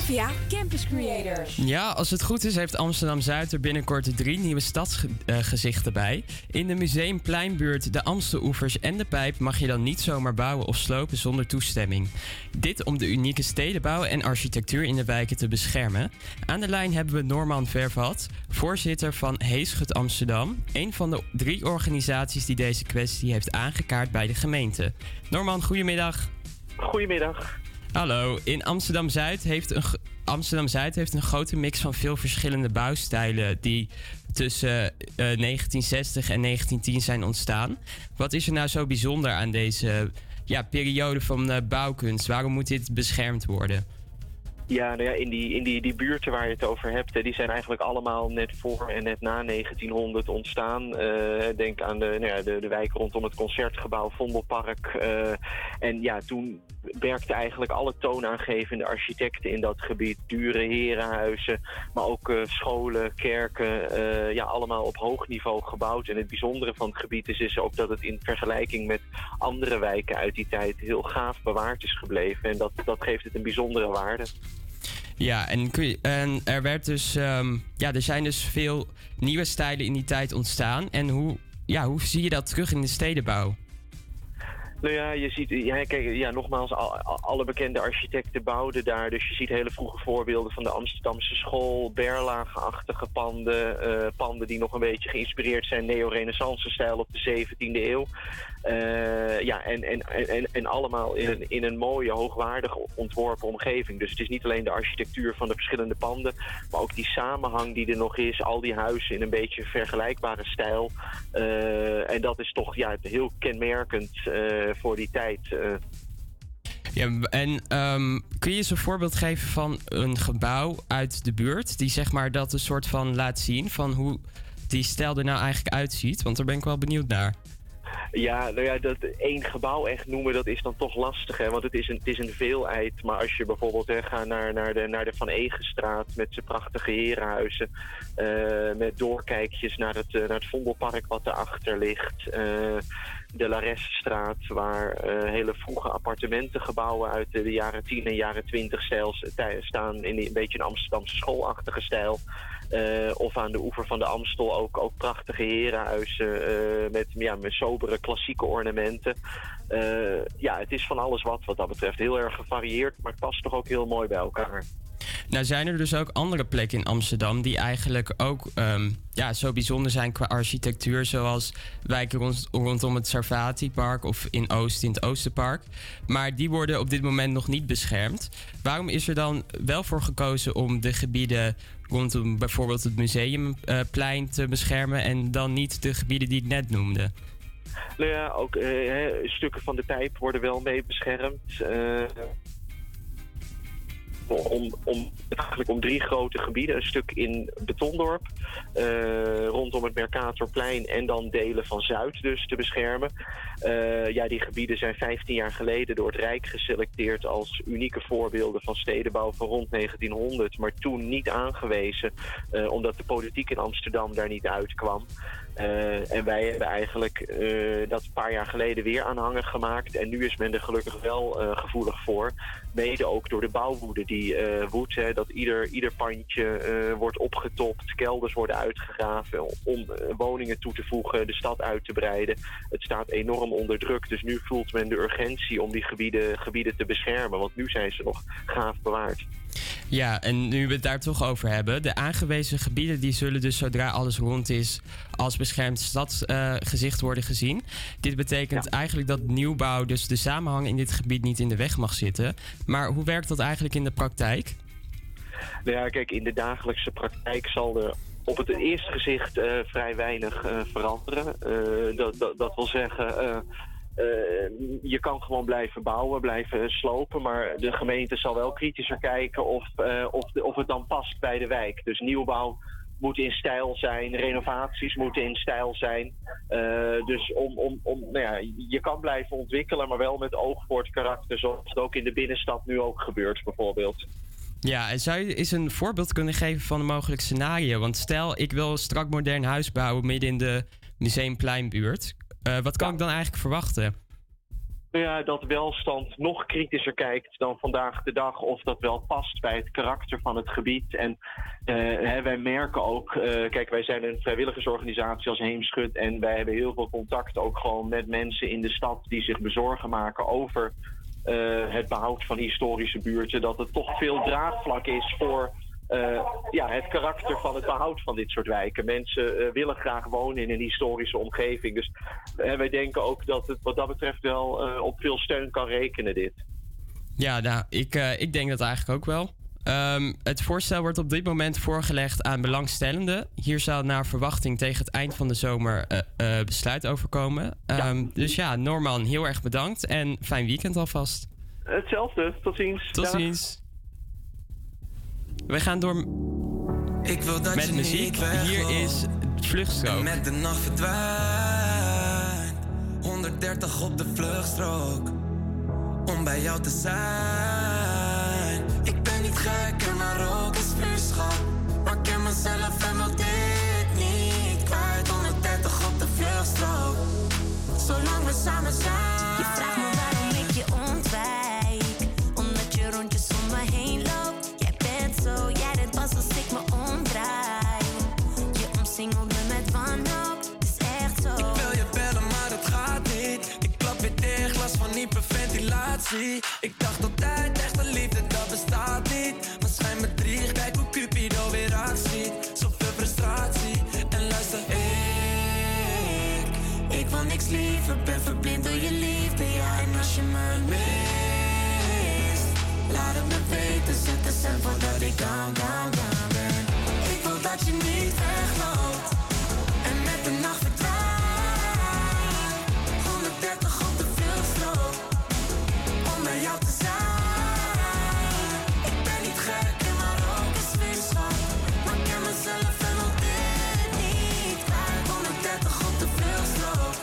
Havia Campus Creators. Ja, als het goed is, heeft Amsterdam Zuid er binnenkort drie nieuwe stadsgezichten bij. In de Museumpleinbuurt, de Amsteloevers en de Pijp mag je dan niet zomaar bouwen of slopen zonder toestemming. Dit om de unieke stedenbouw en architectuur in de wijken te beschermen. Aan de lijn hebben we Norman Vervat, voorzitter van Heeschut Amsterdam, een van de drie organisaties die deze kwestie heeft aangekaart bij de gemeente. Norman, goedemiddag. Goedemiddag. Hallo, in Amsterdam Zuid heeft een Amsterdam Zuid heeft een grote mix van veel verschillende bouwstijlen die tussen eh, 1960 en 1910 zijn ontstaan. Wat is er nou zo bijzonder aan deze ja, periode van eh, bouwkunst? Waarom moet dit beschermd worden? Ja, nou ja, in, die, in die, die buurten waar je het over hebt, die zijn eigenlijk allemaal net voor en net na 1900 ontstaan. Eh, denk aan de, nou ja, de, de wijk rondom het concertgebouw Vondelpark. eh, en ja, toen werkten eigenlijk alle toonaangevende architecten in dat gebied. Dure herenhuizen, maar ook eh, scholen, kerken, ja, allemaal op hoog niveau gebouwd. En het bijzondere van het gebied is, is ook dat het in vergelijking met andere wijken uit die tijd heel gaaf bewaard is gebleven. En dat, dat geeft het een bijzondere waarde. Ja, en, en er werd dus, ehm, ja, er zijn dus veel nieuwe stijlen in die tijd ontstaan. En hoe, ja, hoe zie je dat terug in de stedenbouw? Nou ja, je ziet, ja, kijk, ja, nogmaals, al- al- alle bekende architecten bouwden daar. Dus je ziet hele vroege voorbeelden van de Amsterdamse school, berlagenachtige panden, eh, panden die nog een beetje geïnspireerd zijn, neo-renaissance-stijl op de 17e eeuw. Eh, ja, en, en, en, en allemaal in een, in een mooie, hoogwaardig ontworpen omgeving. Dus het is niet alleen de architectuur van de verschillende panden, maar ook die samenhang die er nog is. Al die huizen in een beetje vergelijkbare stijl. Eh, en dat is toch ja, heel kenmerkend eh, voor die tijd. Ja, en ehm, kun je eens een voorbeeld geven van een gebouw uit de buurt... die zeg maar dat een soort van laat zien van hoe die stijl er nou eigenlijk uitziet? Want daar ben ik wel benieuwd naar. Ja, nou ja, dat één gebouw echt noemen, dat is dan toch lastig, hè? Want het is een, het is een veelheid. Maar als je bijvoorbeeld hè, gaat naar, naar, de, naar de Van Egenstraat met zijn prachtige herenhuizen... eh, met doorkijkjes naar het, eh, naar het Vondelpark wat daarachter ligt... eh, de Laresstraat, waar hele vroege appartementengebouwen uit de, jaren 10 en jaren 20 stijl staan in een beetje een Amsterdamse schoolachtige stijl. Eh, of aan de oever van de Amstel ook, ook prachtige herenhuizen eh, met, ja, met sobere klassieke ornamenten. Eh, ja, het is van alles wat wat dat betreft. Heel erg gevarieerd, maar het past toch ook heel mooi bij elkaar. Nou zijn er dus ook andere plekken in Amsterdam die eigenlijk ook ehm, ja, zo bijzonder zijn qua architectuur. Zoals wijken rond, rondom het Sarvati-park of in Oost in het Oosterpark. Maar die worden op dit moment nog niet beschermd. Waarom is er dan wel voor gekozen om de gebieden rondom bijvoorbeeld het Museumplein te beschermen en dan niet de gebieden die ik net noemde? Nou ja, ook eh, stukken van de pijp worden wel mee beschermd. Om, om, eigenlijk om drie grote gebieden. Een stuk in Betondorp, eh, rondom het Mercatorplein en dan delen van Zuid dus te beschermen. Eh, ja, die gebieden zijn 15 jaar geleden door het Rijk geselecteerd als unieke voorbeelden van stedenbouw van rond 1900, maar toen niet aangewezen, eh, omdat de politiek in Amsterdam daar niet uitkwam. En wij hebben eigenlijk dat een paar jaar geleden weer aanhanger gemaakt. En nu is men er gelukkig wel gevoelig voor. Mede ook door de bouwwoede die eh woedt. Hè, dat ieder, ieder pandje eh, wordt opgetopt, kelders worden uitgegraven om eh, woningen toe te voegen, de stad uit te breiden. Het staat enorm onder druk. Dus nu voelt men de urgentie om die gebieden, gebieden te beschermen. Want nu zijn ze nog gaaf bewaard. Ja, en nu we het daar toch over hebben. De aangewezen gebieden die zullen dus zodra alles rond is als beschermd stadsgezicht worden gezien. Dit betekent eigenlijk dat nieuwbouw, dus de samenhang in dit gebied niet in de weg mag zitten. Maar hoe werkt dat eigenlijk in de praktijk? Ja, kijk, in de dagelijkse praktijk zal er op het eerste gezicht eh, vrij weinig eh, veranderen. Eh, dat, dat, dat wil zeggen, je kan gewoon blijven bouwen, blijven slopen, maar de gemeente zal wel kritischer kijken of, of, of het dan past bij de wijk. Dus nieuwbouw moet in stijl zijn, renovaties moeten in stijl zijn. Eh, dus om, om, om, nou ja, je kan blijven ontwikkelen, maar wel met oog voor het karakter, zoals het ook in de binnenstad nu ook gebeurt bijvoorbeeld. Ja, en zou je eens een voorbeeld kunnen geven van een mogelijk scenario? Want stel, ik wil een strak modern huis bouwen midden in de Museumpleinbuurt. Eh, wat kan ik dan eigenlijk verwachten? Nou ja, dat welstand nog kritischer kijkt dan vandaag de dag of dat wel past bij het karakter van het gebied. En eh, hè, wij merken ook, eh, kijk, wij zijn een vrijwilligersorganisatie als Heemschut en wij hebben heel veel contact ook gewoon met mensen in de stad die zich bezorgen maken over eh, het behoud van historische buurten. Dat het toch veel draagvlak is voor eh, ja, het karakter van het behoud van dit soort wijken. Mensen eh, willen graag wonen in een historische omgeving. Dus eh, wij denken ook dat het wat dat betreft wel op veel steun kan rekenen, dit. Ja, nou, ik, ik denk dat eigenlijk ook wel. Ehm, het voorstel wordt op dit moment voorgelegd aan belangstellenden. Hier zal naar verwachting tegen het eind van de zomer besluit over komen. Ehm, Dus ja, Norman, heel erg bedankt en fijn weekend alvast. Hetzelfde, tot ziens. Tot ziens. We gaan door Ik wil dat met je muziek. Hier is Vluchtstrook. Met de nacht verdwijnt. 130 op de vluchtstrook. Om bij jou te zijn. Ik ben niet gek en maar ook is vuurschap Maar ik ken mezelf en wil dit niet kwijt. 130 op de vluchtstrook. Zolang we samen zijn. Je vraagt me Ik dacht altijd, echte liefde, dat bestaat niet. Maar schijn me drie, kijk hoe Cupido weer actie. Zoveel frustratie. En luister, ik, ik wil niks liever. Ben verblind door je liefde, ja. En als je me mist, laat het me weten. Zet de cent voordat ik down, down, down ben. Ik wil dat je niet wegloopt. Jou te zijn. Ik ben niet gek en maar ook een zwitserschap Maar ik ken mezelf en wil dit niet. Kwijt 130 op de vluchtstrook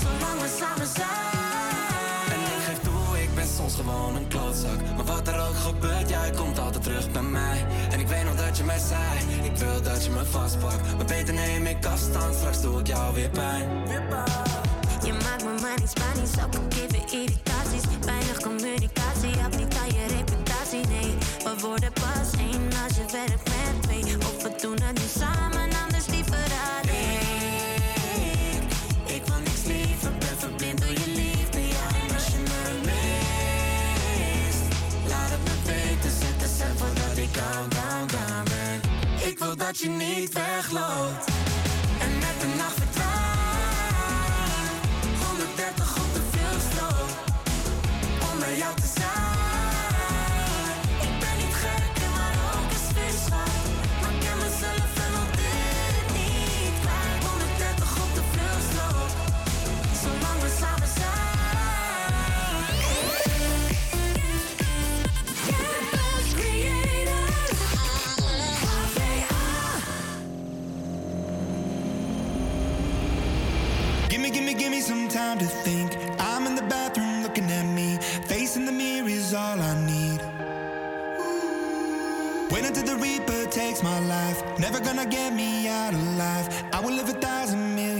Zolang we samen zijn. En ik geef toe, ik ben soms gewoon een klootzak. Maar wat er ook gebeurt, jij komt altijd terug bij mij. En ik weet nog dat je mij zei Ik wil dat je me vastpakt. Maar beter neem ik afstand, straks doe ik jou weer pijn. Je maakt me maar niet Spanisch, ook al geven irritaties. Weinig communicatie, heb niet aan je reputatie. Nee, we worden pas één als je werkt met twee. Of we doen het nu samen, anders liever alleen. Ik wil niks liever, ben verblind door je liefde. Ja, en als je me mist, laat het me weten. Zet de cent voordat ik down, down, down ben. Ik wil dat je niet wegloopt My life. Never gonna get me out alive. I will live a thousand million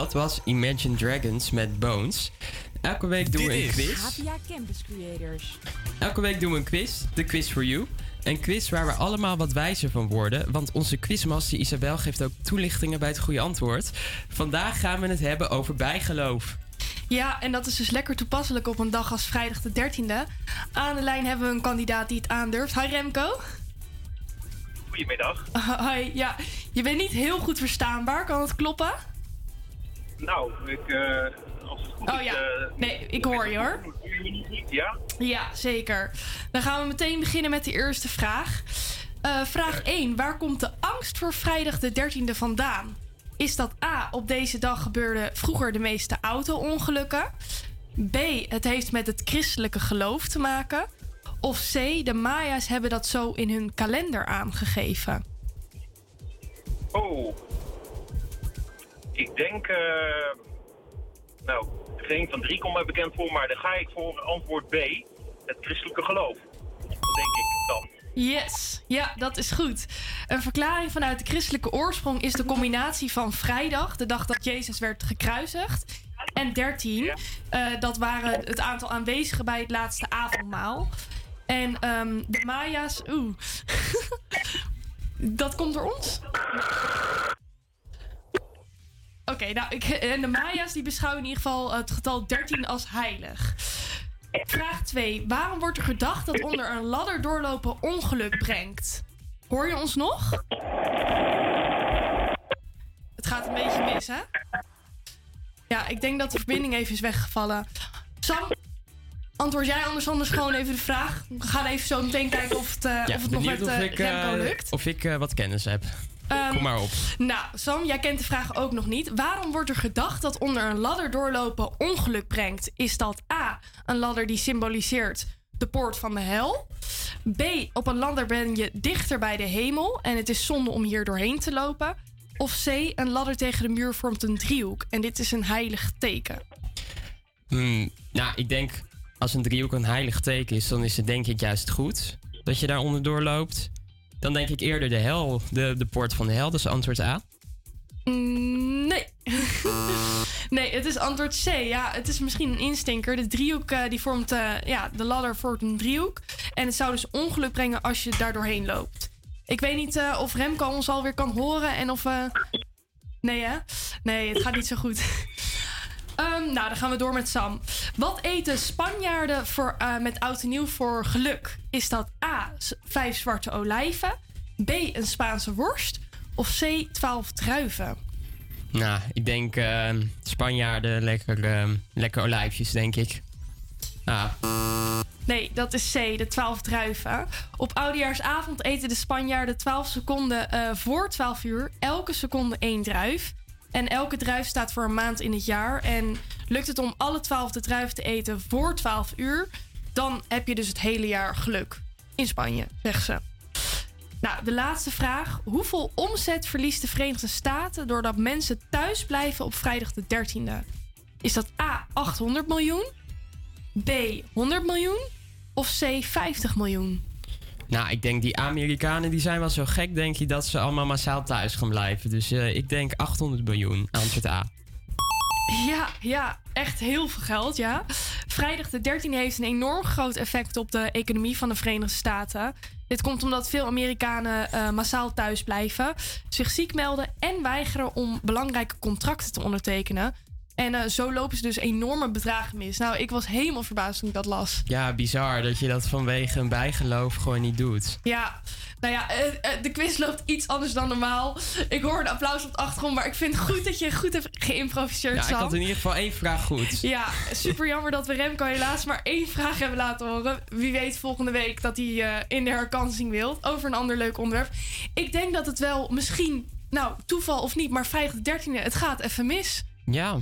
dat was Imagine Dragons met Bones. Elke week doen we een quiz. HVA Campus Creators. Elke week doen we een quiz, de Quiz for You. Een quiz waar we allemaal wat wijzer van worden. Want onze quizmaster Isabel geeft ook toelichtingen bij het goede antwoord. Vandaag gaan we het hebben over bijgeloof. Ja, en dat is dus lekker toepasselijk op een dag als vrijdag de 13e. Aan de lijn hebben we een kandidaat die het aandurft. Hi Remco. Goedemiddag. Hi, ja. Je bent niet heel goed verstaanbaar, kan het kloppen? Nou, ik, eh, als het goed Oh is, ja. eh, Nee, ik hoor je hoor. Ja? Ja, zeker. Dan gaan we meteen beginnen met de eerste vraag. Eh, vraag 1. Waar komt de angst voor vrijdag de 13e vandaan? Is dat A. Op deze dag gebeurden vroeger de meeste auto-ongelukken? B. Het heeft met het christelijke geloof te maken? Of C. De Maya's hebben dat zo in hun kalender aangegeven? Oh. Ik denk, eh, nou, geen van drie komt mij bekend voor, maar dan ga ik voor antwoord B. Het christelijke geloof. Denk ik dan. Yes, ja, dat is goed. Een verklaring vanuit de christelijke oorsprong is de combinatie van vrijdag, de dag dat Jezus werd gekruisigd, en 13. Eh, dat waren het aantal aanwezigen bij het laatste avondmaal. En ehm, de Maya's, oeh. <laughs> dat komt door ons? Oké, nou, ik, en de Maya's die beschouwen in ieder geval het getal 13 als heilig. Vraag 2. Waarom wordt er gedacht dat onder een ladder doorlopen ongeluk brengt? Hoor je ons nog? Het gaat een beetje mis, hè? Ja, ik denk dat de verbinding even is weggevallen. Sam, antwoord jij anders anders gewoon even de vraag. We gaan even zo meteen kijken of het, eh, Ja, of het nog met of eh, ik, eh, lukt. of ik eh, wat kennis heb. Ehm, Kom maar op. Nou, Sam, jij kent de vraag ook nog niet. Waarom wordt er gedacht dat onder een ladder doorlopen ongeluk brengt? Is dat A, een ladder die symboliseert de poort van de hel? B, op een ladder ben je dichter bij de hemel en het is zonde om hier doorheen te lopen? Of C, een ladder tegen de muur vormt een driehoek en dit is een heilig teken? Hmm, nou, ik denk als een driehoek een heilig teken is, dan is het denk ik juist goed dat je daar onderdoor loopt. Dan denk ik eerder de hel, de, de poort van de hel, dus antwoord A. Mm, Nee. <laughs> nee, het is antwoord C. Ja, het is misschien een instinker. De driehoek eh, die vormt, eh, ja, de ladder vormt een driehoek. En het zou dus ongeluk brengen als je daar doorheen loopt. Ik weet niet eh, of Remco ons alweer kan horen en of... Nee, hè? Nee, het gaat niet zo goed. <laughs> Ehm, nou, dan gaan we door met Sam. Wat eten Spanjaarden voor, eh, met oud en nieuw voor geluk? Is dat A, vijf zwarte olijven? B, een Spaanse worst? Of C, twaalf druiven? Nou, ik denk eh, Spanjaarden, lekker, eh, lekker olijfjes, denk ik. Ah, Nee, dat is C, de 12 druiven. Op oudejaarsavond eten de Spanjaarden 12 seconden eh, voor 12 uur. Elke seconde één druif. En elke druif staat voor een maand in het jaar. En lukt het om alle 12 de druiven te eten voor 12 uur, dan heb je dus het hele jaar geluk. In Spanje, zegt ze. Nou, de laatste vraag. Hoeveel omzet verliest de Verenigde Staten doordat mensen thuis blijven op vrijdag de 13e? Is dat A, 800 miljoen? B, 100 miljoen? Of C, 50 miljoen? Nou, ik denk die Amerikanen die zijn wel zo gek, denk je, dat ze allemaal massaal thuis gaan blijven. Dus eh, ik denk 800 miljoen, antwoord A. Ja, ja, echt heel veel geld, ja. Vrijdag de 13e heeft een enorm groot effect op de economie van de Verenigde Staten. Dit komt omdat veel Amerikanen eh, massaal thuis blijven, zich ziek melden en weigeren om belangrijke contracten te ondertekenen. En eh, zo lopen ze dus enorme bedragen mis. Nou, ik was helemaal verbaasd toen ik dat las. Ja, bizar dat je dat vanwege een bijgeloof gewoon niet doet. Ja, nou ja, eh, eh, de quiz loopt iets anders dan normaal. Ik hoor een applaus op de achtergrond, maar ik vind het goed dat je goed hebt geïmproviseerd, Ja, ik had in ieder geval één vraag goed. Ja, super jammer dat we Remco helaas maar één vraag hebben laten horen. Wie weet volgende week dat hij in de herkansing wil. Over een ander leuk onderwerp. Ik denk dat het wel misschien, nou toeval of niet, maar vrijdag de 13e, het gaat even mis. Ja.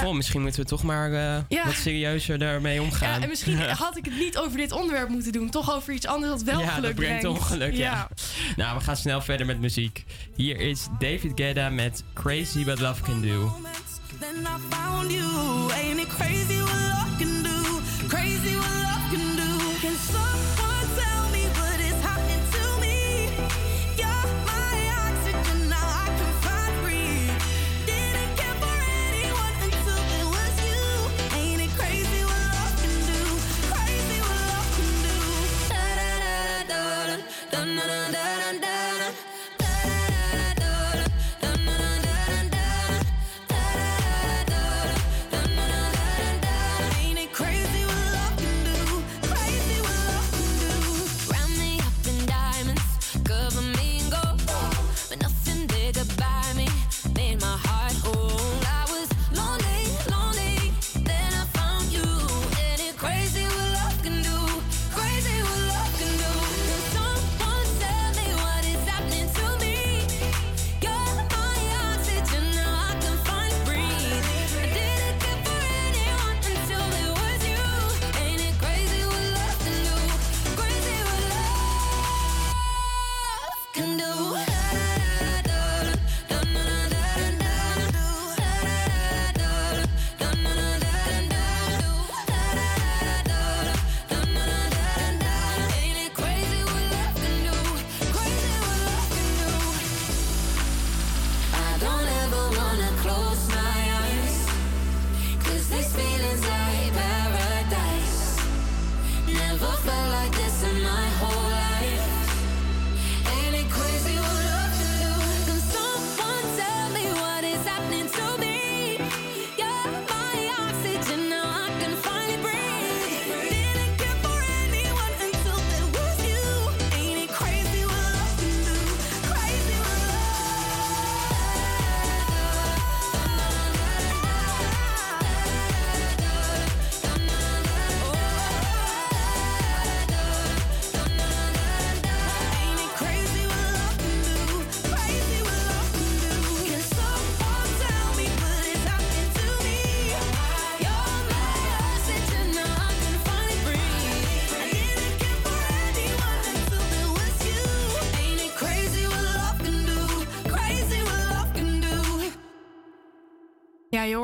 Goh, misschien moeten we toch maar eh, Ja. wat serieuzer daarmee omgaan. Ja, en misschien <laughs> had ik het niet over dit onderwerp moeten doen. Toch over iets anders dat wel ja, geluk dat brengt ongeluk, ja. ja. Nou, we gaan snel verder met muziek. Hier is David Guetta met Crazy What Love Can Do. Then I found you. Ain't it crazy what love can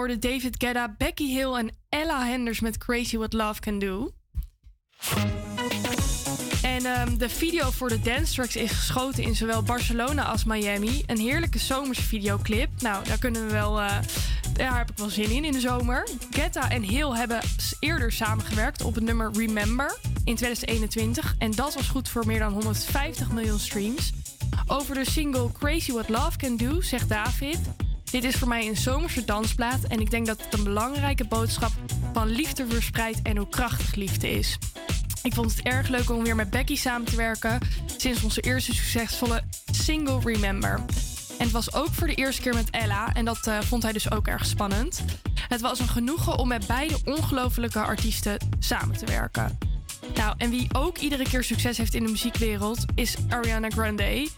hoorde David Guetta, Becky Hill en Ella Henders met Crazy What Love Can Do. En ehm, de video voor de dance tracks is geschoten in zowel Barcelona als Miami. Een heerlijke zomerse videoclip. Nou, daar kunnen we wel. Eh, daar heb ik wel zin in in de zomer. Guetta en Hill hebben eerder samengewerkt op het nummer Remember in 2021. En dat was goed voor meer dan 150 miljoen streams. Over de single Crazy What Love Can Do zegt David. Dit is voor mij een zomerse dansplaat en ik denk dat het een belangrijke boodschap van liefde verspreidt en hoe krachtig liefde is. Ik vond het erg leuk om weer met Becky samen te werken sinds onze eerste succesvolle single Remember. En het was ook voor de eerste keer met Ella en dat eh, vond hij dus ook erg spannend. Het was een genoegen om met beide ongelofelijke artiesten samen te werken. Nou, en wie ook iedere keer succes heeft in de muziekwereld is Ariana Grande.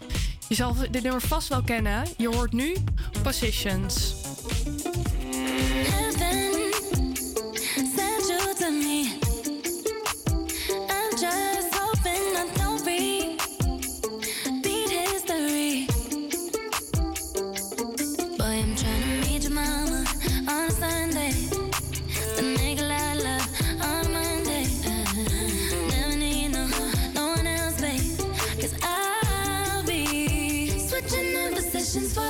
Je zal dit nummer vast wel kennen. Je hoort nu Positions. I'm trying to meet your mama on Sunday. questions for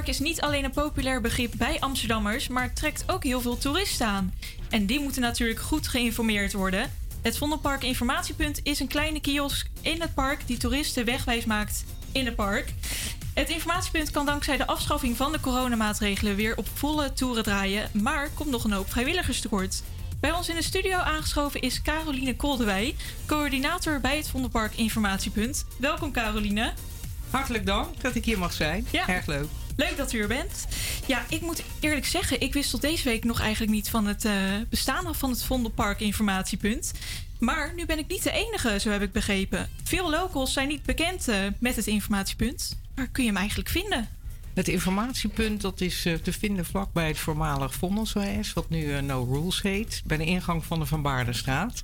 Park is niet alleen een populair begrip bij Amsterdammers, maar trekt ook heel veel toeristen aan. En die moeten natuurlijk goed geïnformeerd worden. Het Vondelpark Informatiepunt is een kleine kiosk in het park die toeristen wegwijs maakt in het park. Het informatiepunt kan dankzij de afschaffing van de coronamaatregelen weer op volle toeren draaien, maar komt nog een hoop vrijwilligers tekort. Bij ons in de studio aangeschoven is Caroline Koldewij, coördinator bij het Vondelpark Informatiepunt. Welkom Caroline. Hartelijk dank dat ik hier mag zijn. Ja. Erg leuk. Leuk dat u er bent. Ja, ik moet eerlijk zeggen, ik wist tot deze week nog eigenlijk niet van het eh, bestaan van het Vondelpark Informatiepunt. Maar nu ben ik niet de enige, zo heb ik begrepen. Veel locals zijn niet bekend eh, met het informatiepunt. Waar kun je hem eigenlijk vinden? Het informatiepunt dat is eh, te vinden vlakbij het voormalig Vondelswijs, wat nu No Rules heet, bij de ingang van de Van Baardenstraat.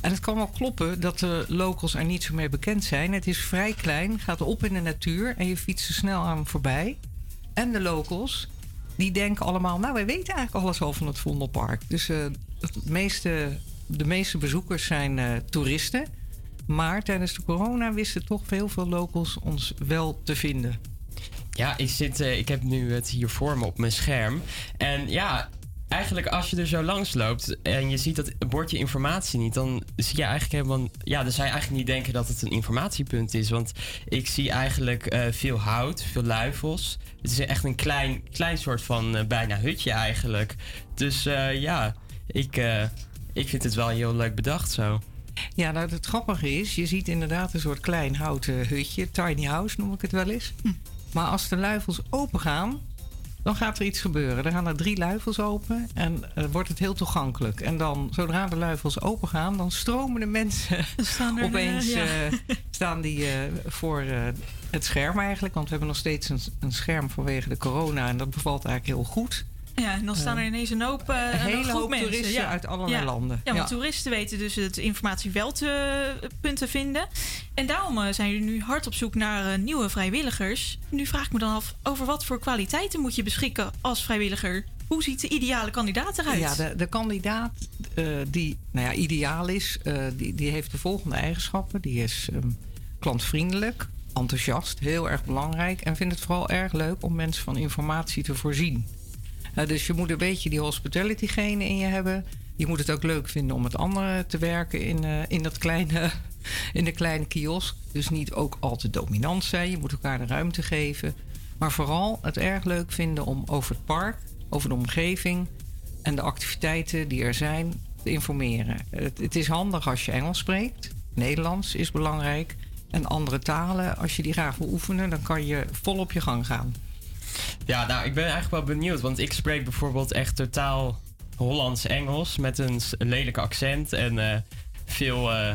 En het kan wel kloppen dat de locals er niet zo mee bekend zijn. Het is vrij klein, gaat op in de natuur en je fietst er snel aan voorbij. En de locals, die denken allemaal, nou wij weten eigenlijk alles al van het Vondelpark. Dus eh, het meeste, de meeste bezoekers zijn eh, toeristen. Maar tijdens de corona wisten toch heel veel locals ons wel te vinden. Ja, ik, zit, eh, ik heb nu het hier voor me op mijn scherm. En ja, eigenlijk als je er zo langs loopt en je ziet dat bordje informatie niet, dan zie je eigenlijk helemaal. Ja, dan zou je eigenlijk niet denken dat het een informatiepunt is. Want ik zie eigenlijk eh, veel hout, veel luifels. Het is echt een klein, klein soort van eh, bijna hutje eigenlijk. Dus eh, ja, ik, ik vind het wel heel leuk bedacht zo. Ja, nou het grappige is, je ziet inderdaad een soort klein houten hutje, tiny house noem ik het wel eens. Maar als de luifels open gaan, dan gaat er iets gebeuren. Er gaan er drie luifels open en uh, wordt het heel toegankelijk. En dan, zodra de luifels open gaan, dan stromen de mensen Staan er, <laughs> opeens eh, ja. eh, staan die eh, voor eh, het scherm eigenlijk. Want we hebben nog steeds een, een scherm vanwege de corona en dat bevalt eigenlijk heel goed. Ja, en dan staan er ineens een hoop, eh, een hele hoop mensen. toeristen uit allerlei ja. landen. Ja, want Ja. toeristen weten dus het informatie wel te, punt te vinden. En daarom eh, zijn jullie nu hard op zoek naar eh, nieuwe vrijwilligers. Nu vraag ik me dan af, over wat voor kwaliteiten moet je beschikken als vrijwilliger? Hoe ziet de ideale kandidaat eruit? Ja, de, de kandidaat die nou ja, ideaal is, die, die heeft de volgende eigenschappen. Die is ehm, klantvriendelijk, enthousiast, heel erg belangrijk. En vindt het vooral erg leuk om mensen van informatie te voorzien. Eh, dus je moet een beetje die hospitality genen in je hebben. Je moet het ook leuk vinden om met anderen te werken in, eh, in, dat kleine, <laughs> in de kleine kiosk. Dus niet ook al te dominant zijn. Je moet elkaar de ruimte geven. Maar vooral het erg leuk vinden om over het park, over de omgeving en de activiteiten die er zijn te informeren. Het, het is handig als je Engels spreekt. Nederlands is belangrijk. En andere talen, als je die graag wil oefenen, dan kan je vol op je gang gaan. Ja, nou, ik ben eigenlijk wel benieuwd. Want ik spreek bijvoorbeeld echt totaal Hollands-Engels met een lelijk accent en eh, veel eh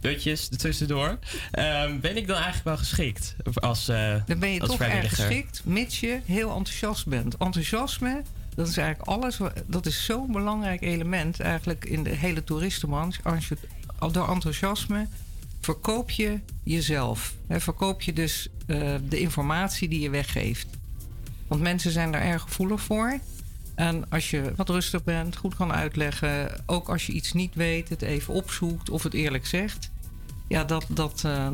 dutjes ertussendoor. Ehm, ben ik dan eigenlijk wel geschikt als, eh Dan ben je toch erg geschikt, mits je heel enthousiast bent. Enthousiasme, dat is eigenlijk alles. Dat is zo'n belangrijk element eigenlijk in de hele toeristenbranche. Als je, door enthousiasme verkoop je jezelf. Hè, verkoop je dus de informatie die je weggeeft. Want mensen zijn daar erg gevoelig voor. En als je wat rustig bent, goed kan uitleggen, ook als je iets niet weet, het even opzoekt of het eerlijk zegt. Ja, dat, dat eh,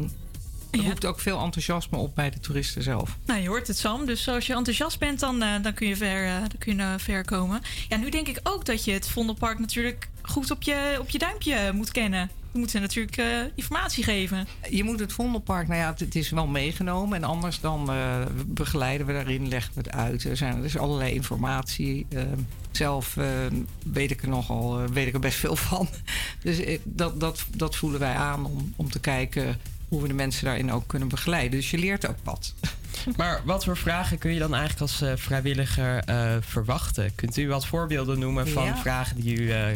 roept ook veel enthousiasme op bij de toeristen zelf. Nou, je hoort het, Sam. Dus als je enthousiast bent, dan, eh, dan kun je ver, eh, dan kun je, ver komen. Ja, nu denk ik ook dat je het Vondelpark natuurlijk goed op je, op je duimpje moet kennen. Moet ze natuurlijk eh, informatie geven. Je moet het Vondelpark, nou ja, het, het is wel meegenomen. En anders dan eh, begeleiden we daarin, leggen we het uit. Er, zijn, er is allerlei informatie. Eh, zelf eh, weet ik er nogal, eh, weet ik er best veel <laughs> van. Dus dat, dat, dat voelen wij aan om, om te kijken hoe we de mensen daarin ook kunnen begeleiden. Dus je leert ook wat. <laughs> Maar wat voor vragen kun je dan eigenlijk als eh, vrijwilliger eh, verwachten? Kunt u wat voorbeelden noemen van Ja. vragen die u eh,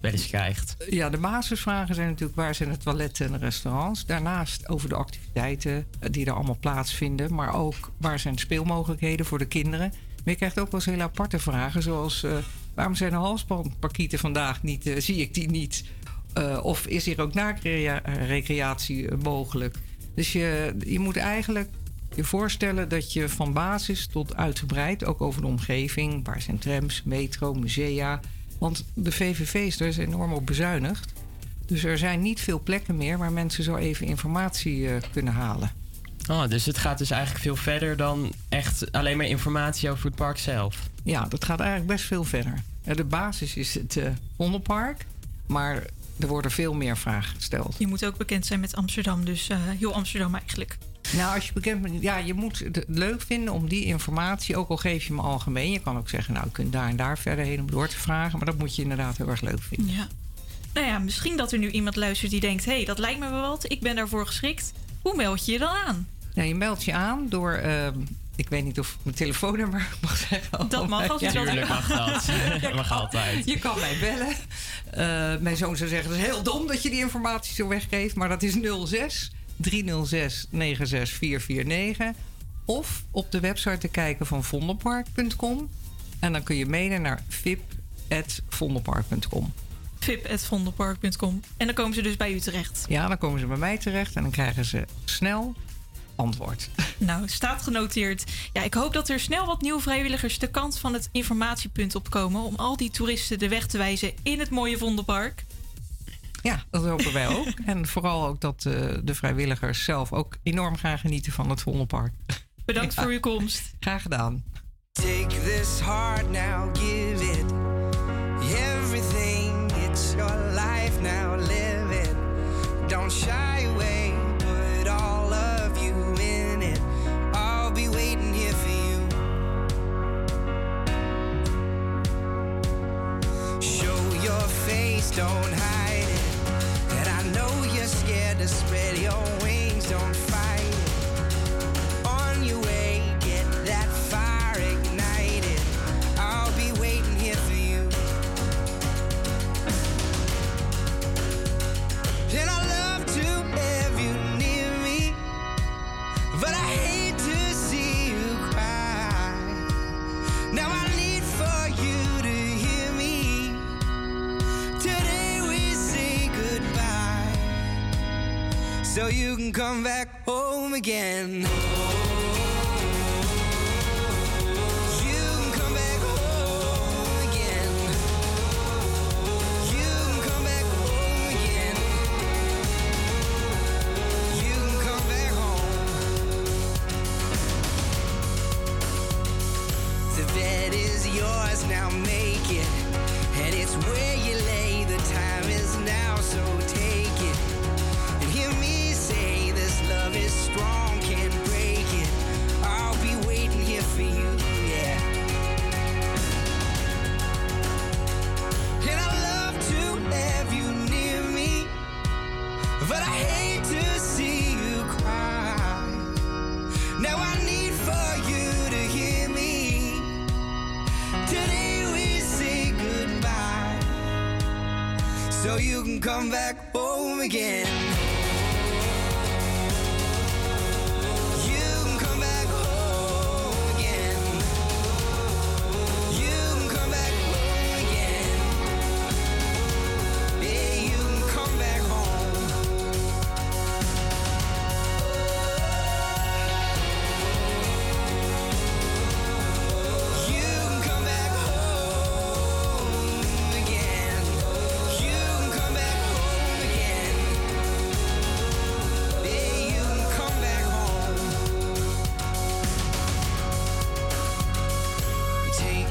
krijgt? Ja, de basisvragen zijn natuurlijk waar zijn de toiletten en de restaurants. Daarnaast over de activiteiten die er allemaal plaatsvinden. Maar ook waar zijn speelmogelijkheden voor de kinderen. Maar je krijgt ook wel eens hele aparte vragen. Zoals eh, waarom zijn de halsbandparkieten vandaag niet? eh, zie ik die niet? Eh, of is hier ook na-recreatie mogelijk? Dus je, je moet eigenlijk je voorstellen dat je van basis tot uitgebreid, ook over de omgeving, waar zijn trams, metro, musea. Want de VVV is er is enorm op bezuinigd. Dus er zijn niet veel plekken meer waar mensen zo even informatie eh, kunnen halen. Oh, dus het gaat dus eigenlijk veel verder dan echt alleen maar informatie over het park zelf. Ja, dat gaat eigenlijk best veel verder. Eh, De basis is het eh Vondelpark, maar er worden veel meer vragen gesteld. Je moet ook bekend zijn met Amsterdam, dus eh, heel Amsterdam eigenlijk. Nou, als je bekend bent, ja, je moet het leuk vinden om die informatie, ook al geef je me algemeen. Je kan ook zeggen, nou, je kunt daar en daar verder heen om door te vragen. Maar dat moet je inderdaad heel erg leuk vinden. Ja. Nou ja, misschien dat er nu iemand luistert die denkt: hé, hey, dat lijkt me wel wat, ik ben daarvoor geschikt. Hoe meld je je dan aan? Nou, je meldt je aan door, ehm, ik weet niet of ik mijn telefoonnummer <laughs> mag zeggen. Dat mag, als je <laughs> Ja. dat mag dat. Ja, mag altijd. Je kan mij bellen. Eh, mijn zoon zou zeggen, het is heel dom dat je die informatie zo weggeeft. Maar dat is 06 306 96449. Of op de website te kijken van vondelpark.com. En dan kun je mailen naar vip.vondelpark.com. vip.vondelpark.com. En dan komen ze dus bij u terecht. Ja, dan komen ze bij mij terecht en dan krijgen ze snel antwoord. <laughs> Nou, staat genoteerd. Ja, ik hoop dat er snel wat nieuwe vrijwilligers de kant van het informatiepunt opkomen om al die toeristen de weg te wijzen in het mooie Vondelpark. Ja, dat hopen wij ook. <laughs> En vooral ook dat eh, de vrijwilligers zelf ook enorm gaan genieten van het Vondelpark. Bedankt voor uw komst. Graag gedaan. Take this heart now, give it everything. It's your life now, live it. Don't shy away, put all of you in it. I'll be waiting here for you. Show your face, don't hide to spread your wings, so you can come back home again. Come back home again.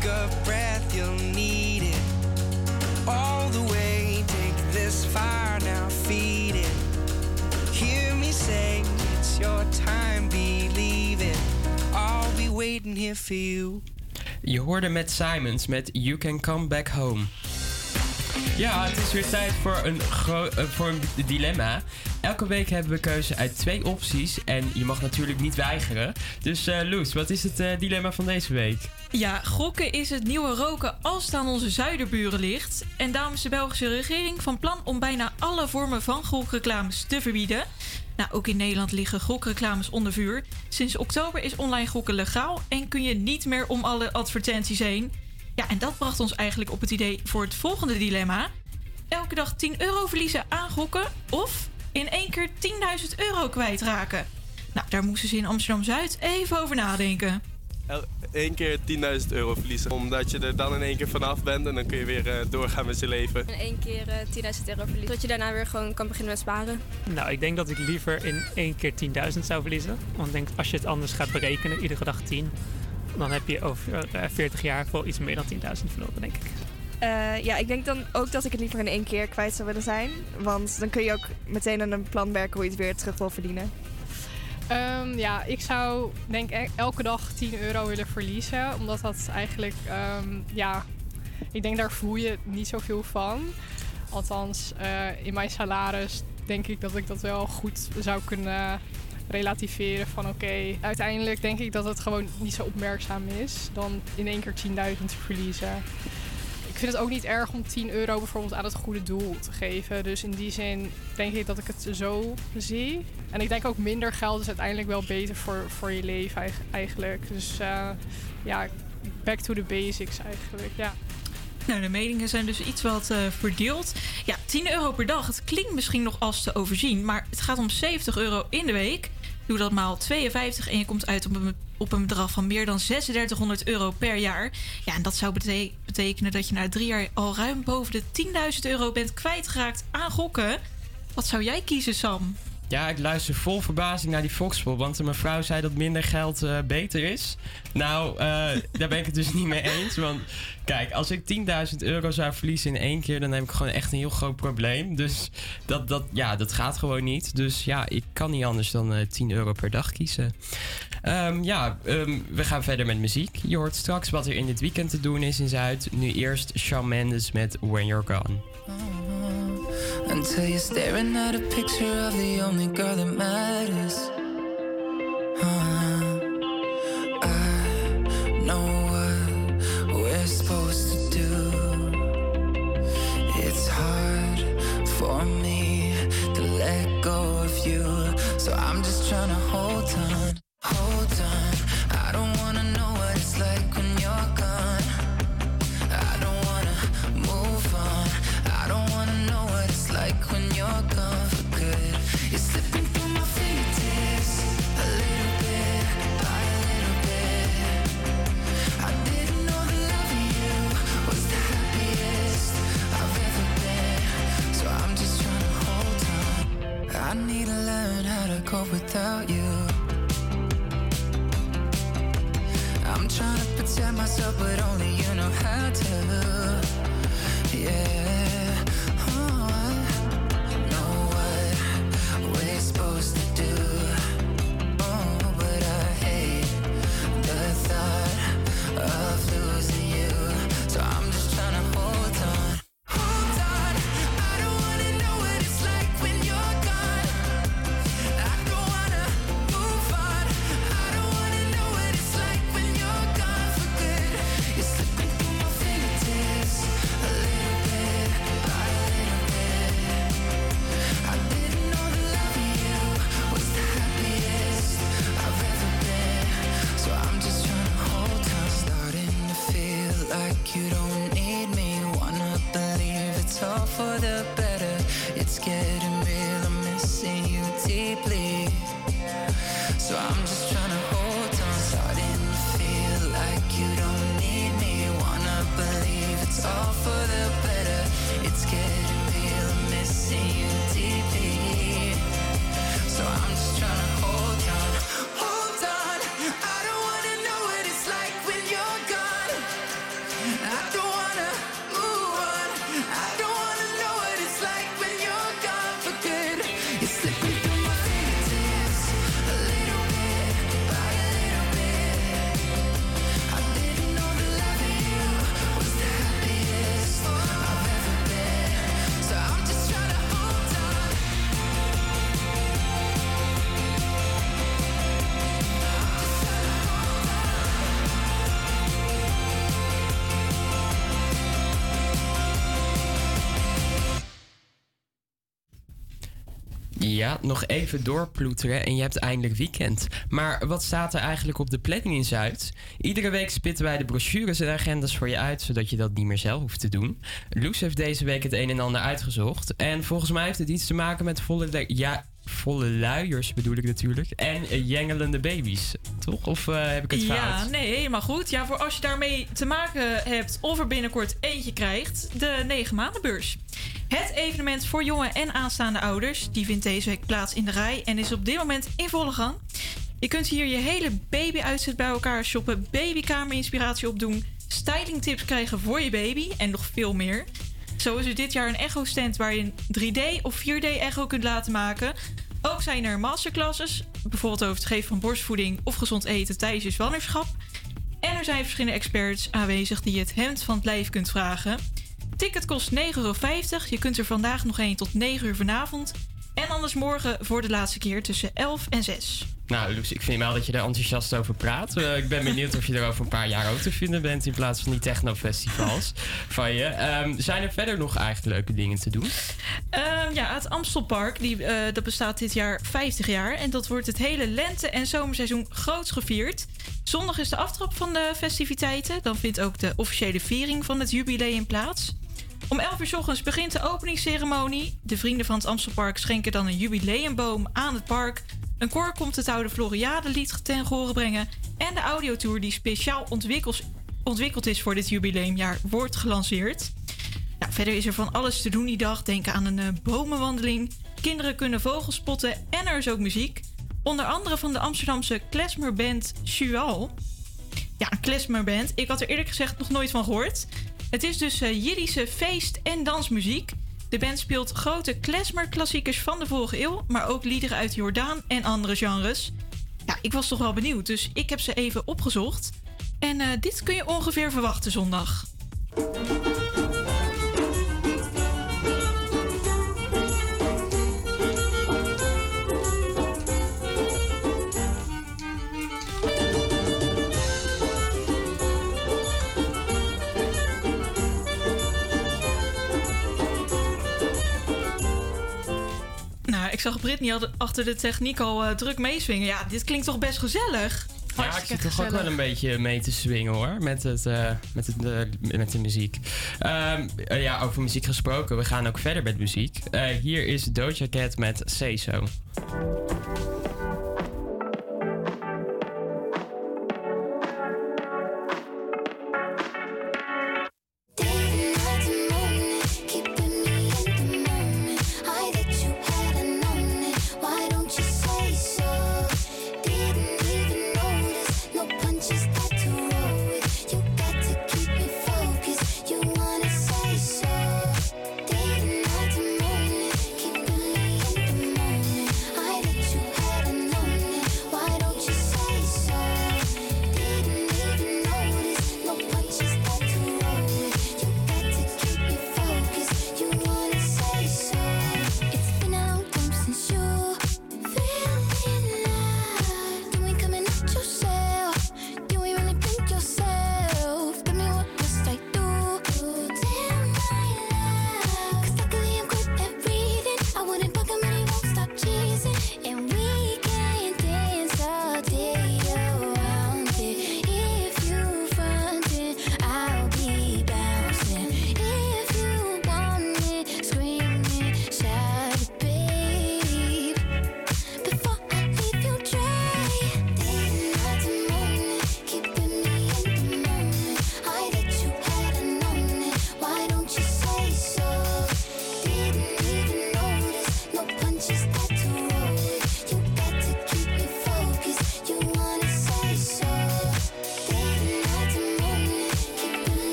Take a breath, you'll need it. All the way, take this fire now, feed it. Hear me say, it's your time, believe it. I'll be waiting here for you. Je hoorde met Simons met You Can Come Back Home. Ja, het is weer tijd voor een, eh, voor een dilemma. Elke week hebben we keuze uit twee opties en je mag natuurlijk niet weigeren. Dus eh Loes, wat is het eh, dilemma van deze week? Ja, gokken is het nieuwe roken als het aan onze zuiderburen ligt. En daarom is de Belgische regering van plan om bijna alle vormen van gokreclames te verbieden. Nou, ook in Nederland liggen gokreclames onder vuur. Sinds oktober is online gokken legaal en kun je niet meer om alle advertenties heen. Ja, en dat bracht ons eigenlijk op het idee voor het volgende dilemma. Elke dag 10 euro verliezen aan gokken of in één keer 10.000 euro kwijtraken. Nou, daar moesten ze in Amsterdam-Zuid even over nadenken. Eén keer 10.000 euro verliezen. Omdat je er dan in één keer vanaf bent en dan kun je weer eh, doorgaan met je leven. In één keer eh 10.000 euro verliezen. Dat je daarna weer gewoon kan beginnen met sparen. Nou, ik denk dat ik liever in één keer 10.000 zou verliezen. Want ik denk, als je het anders gaat berekenen, iedere dag 10, dan heb je over eh, 40 jaar wel iets meer dan 10.000 verloren, denk ik. Eh, ja, ik denk dan ook dat ik het liever in één keer kwijt zou willen zijn. Want dan kun je ook meteen aan een plan werken hoe je het weer terug wil verdienen. Ehm, ja, ik zou denk ik elke dag 10 euro willen verliezen. Omdat dat eigenlijk, ehm, ja, ik denk daar voel je niet zoveel van. Althans, eh, in mijn salaris denk ik dat ik dat wel goed zou kunnen relativeren. Van oké, uiteindelijk denk ik dat het gewoon niet zo opmerkzaam is dan in één keer 10.000 verliezen. Ik vind het ook niet erg om 10 euro bijvoorbeeld aan het goede doel te geven. Dus in die zin denk ik dat ik het zo zie. En ik denk ook minder geld is uiteindelijk wel beter voor, voor je leven eig- eigenlijk. Dus eh, ja, back to the basics eigenlijk, ja. Nou, de meningen zijn dus iets wat eh, verdeeld. Ja, 10 euro per dag. Het klinkt misschien nog als te overzien, maar het gaat om 70 euro in de week. Doe dat maal 52 en je komt uit op een, op een bedrag van meer dan 3600 euro per jaar. Ja, en dat zou bete- betekenen dat je na drie jaar al ruim boven de 10.000 euro bent kwijtgeraakt aan gokken. Wat zou jij kiezen, Sam? Ja, ik luister vol verbazing naar die Foxpol. Want de mevrouw zei dat minder geld eh, beter is. Nou, eh, <laughs> daar ben ik het dus niet mee eens. Want kijk, als ik 10.000 euro zou verliezen in één keer... dan heb ik gewoon echt een heel groot probleem. Dus dat, dat, ja, dat gaat gewoon niet. Dus ja, ik kan niet anders dan eh 10 euro per dag kiezen. Ehm, ja, ehm, we gaan verder met muziek. Je hoort straks wat er in dit weekend te doen is in Zuid. Nu eerst Shawn Mendes met When You're Gone. Until you're staring at a picture of the only girl that matters. Uh, I know what we're supposed to do. It's hard for me to let go of you. So I'm just trying to hold on, hold on. I don't wanna know learn how to cope without you. I'm trying to protect myself, but only you know how to. Yeah. Nog even doorploeteren en je hebt eindelijk weekend. Maar wat staat er eigenlijk op de planning in Zuid? Iedere week spitten wij de brochures en agendas voor je uit, zodat je dat niet meer zelf hoeft te doen. Loes heeft deze week het een en ander uitgezocht. En volgens mij heeft het iets te maken met volle, ja, volle luiers bedoel ik natuurlijk. En jengelende baby's, toch? Of eh, heb ik het Ja, fout? nee, helemaal goed. Ja, voor als je daarmee te maken hebt of er binnenkort eentje krijgt, de 9 maandenbeurs. Het evenement voor jonge en aanstaande ouders, die vindt deze week plaats in de rij en is op dit moment in volle gang. Je kunt hier je hele baby-uitzet bij elkaar shoppen, babykamer-inspiratie opdoen, stylingtips krijgen voor je baby en nog veel meer. Zo is er dit jaar een echo-stand waar je een 3D of 4D echo kunt laten maken. Ook zijn er masterclasses, bijvoorbeeld over het geven van borstvoeding of gezond eten tijdens je zwangerschap. En er zijn verschillende experts aanwezig die je het hemd van het lijf kunt vragen. Ticket kost 9,50 euro. Je kunt er vandaag nog heen tot 9 uur vanavond. En anders morgen voor de laatste keer tussen 11 en 6. Nou, Loes, ik vind wel dat je er enthousiast over praat. Eh, ik ben benieuwd of je er over een paar jaar ook te vinden bent in plaats van die technofestivals <laughs> van je. Ehm, zijn er verder nog eigenlijk leuke dingen te doen? Ehm, ja, het Amstelpark die, eh, dat bestaat dit jaar 50 jaar. En dat wordt het hele lente- en zomerseizoen groots gevierd. Zondag is de aftrap van de festiviteiten. Dan vindt ook de officiële viering van het jubileum plaats. Om 11 uur 's ochtends begint de openingsceremonie. De vrienden van het Amstelpark schenken dan een jubileumboom aan het park. Een koor komt het oude Floriade-lied ten gehore brengen. En de audiotour die speciaal ontwikkeld is voor dit jubileumjaar wordt gelanceerd. Nou, verder is er van alles te doen die dag. Denk aan een eh, bomenwandeling. Kinderen kunnen vogels spotten en er is ook muziek. Onder andere van de Amsterdamse klezmerband Shual. Ja, een klezmerband. Ik had er eerlijk gezegd nog nooit van gehoord. Het is dus eh, Jiddische feest- en dansmuziek. De band speelt grote klezmerklassiekers van de vorige eeuw... maar ook liederen uit Jordaan en andere genres. Ja, ik was toch wel benieuwd, dus ik heb ze even opgezocht. En eh, dit kun je ongeveer verwachten zondag. Ik zag Britney achter de techniek al eh, druk meeswingen. Ja, dit klinkt toch best gezellig? Ja, ik zit toch ook wel een beetje mee te swingen hoor, met, het, eh, met, het, eh, met de muziek. Ehm, eh, ja, over muziek gesproken, we gaan ook verder met muziek. Hier is Doja Cat met Say So.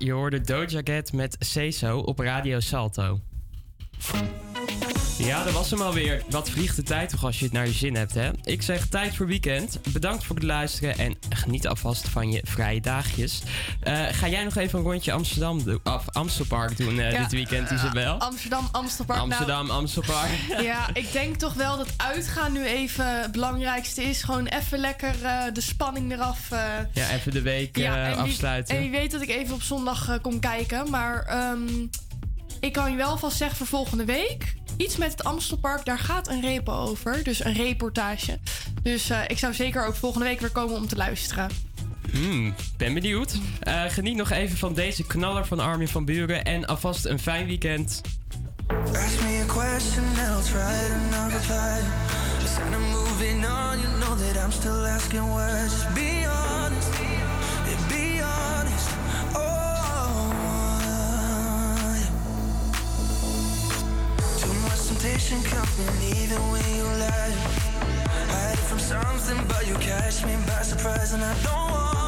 Je hoorde Doja Cat met Ceso op Radio Salto. Ja, dat was hem alweer. Wat vliegt de tijd toch als je het naar je zin hebt, hè? Ik zeg tijd voor weekend. Bedankt voor het luisteren en geniet alvast van je vrije dagjes. Eh, ga jij nog even een rondje Amsterdam doen, of Amstelpark doen eh, Ja, dit weekend, Isabel? Amsterdam, Amstelpark. Nou, Amsterdam, Amstelpark. <laughs> ja, ik denk toch wel dat uitgaan nu even het belangrijkste is. Gewoon even lekker de spanning eraf. Ja, even de week wie- afsluiten. En wie weet dat ik even op zondag kom kijken. Maar ehm, ik kan je wel vast zeggen voor volgende week. Iets met het Amstelpark, daar gaat een repo over. Dus een reportage. Dus eh, ik zou zeker ook volgende week weer komen om te luisteren. Hmm, ben benieuwd. Eh, geniet nog even van deze knaller van Armin van Buren. En alvast een fijn weekend. Ask me a question, I'll try to not reply. Instead of moving on, you know that I'm still asking words. Just be honest, Temptation coming even when you lie. Hide from something, but you catch me by surprise, and I don't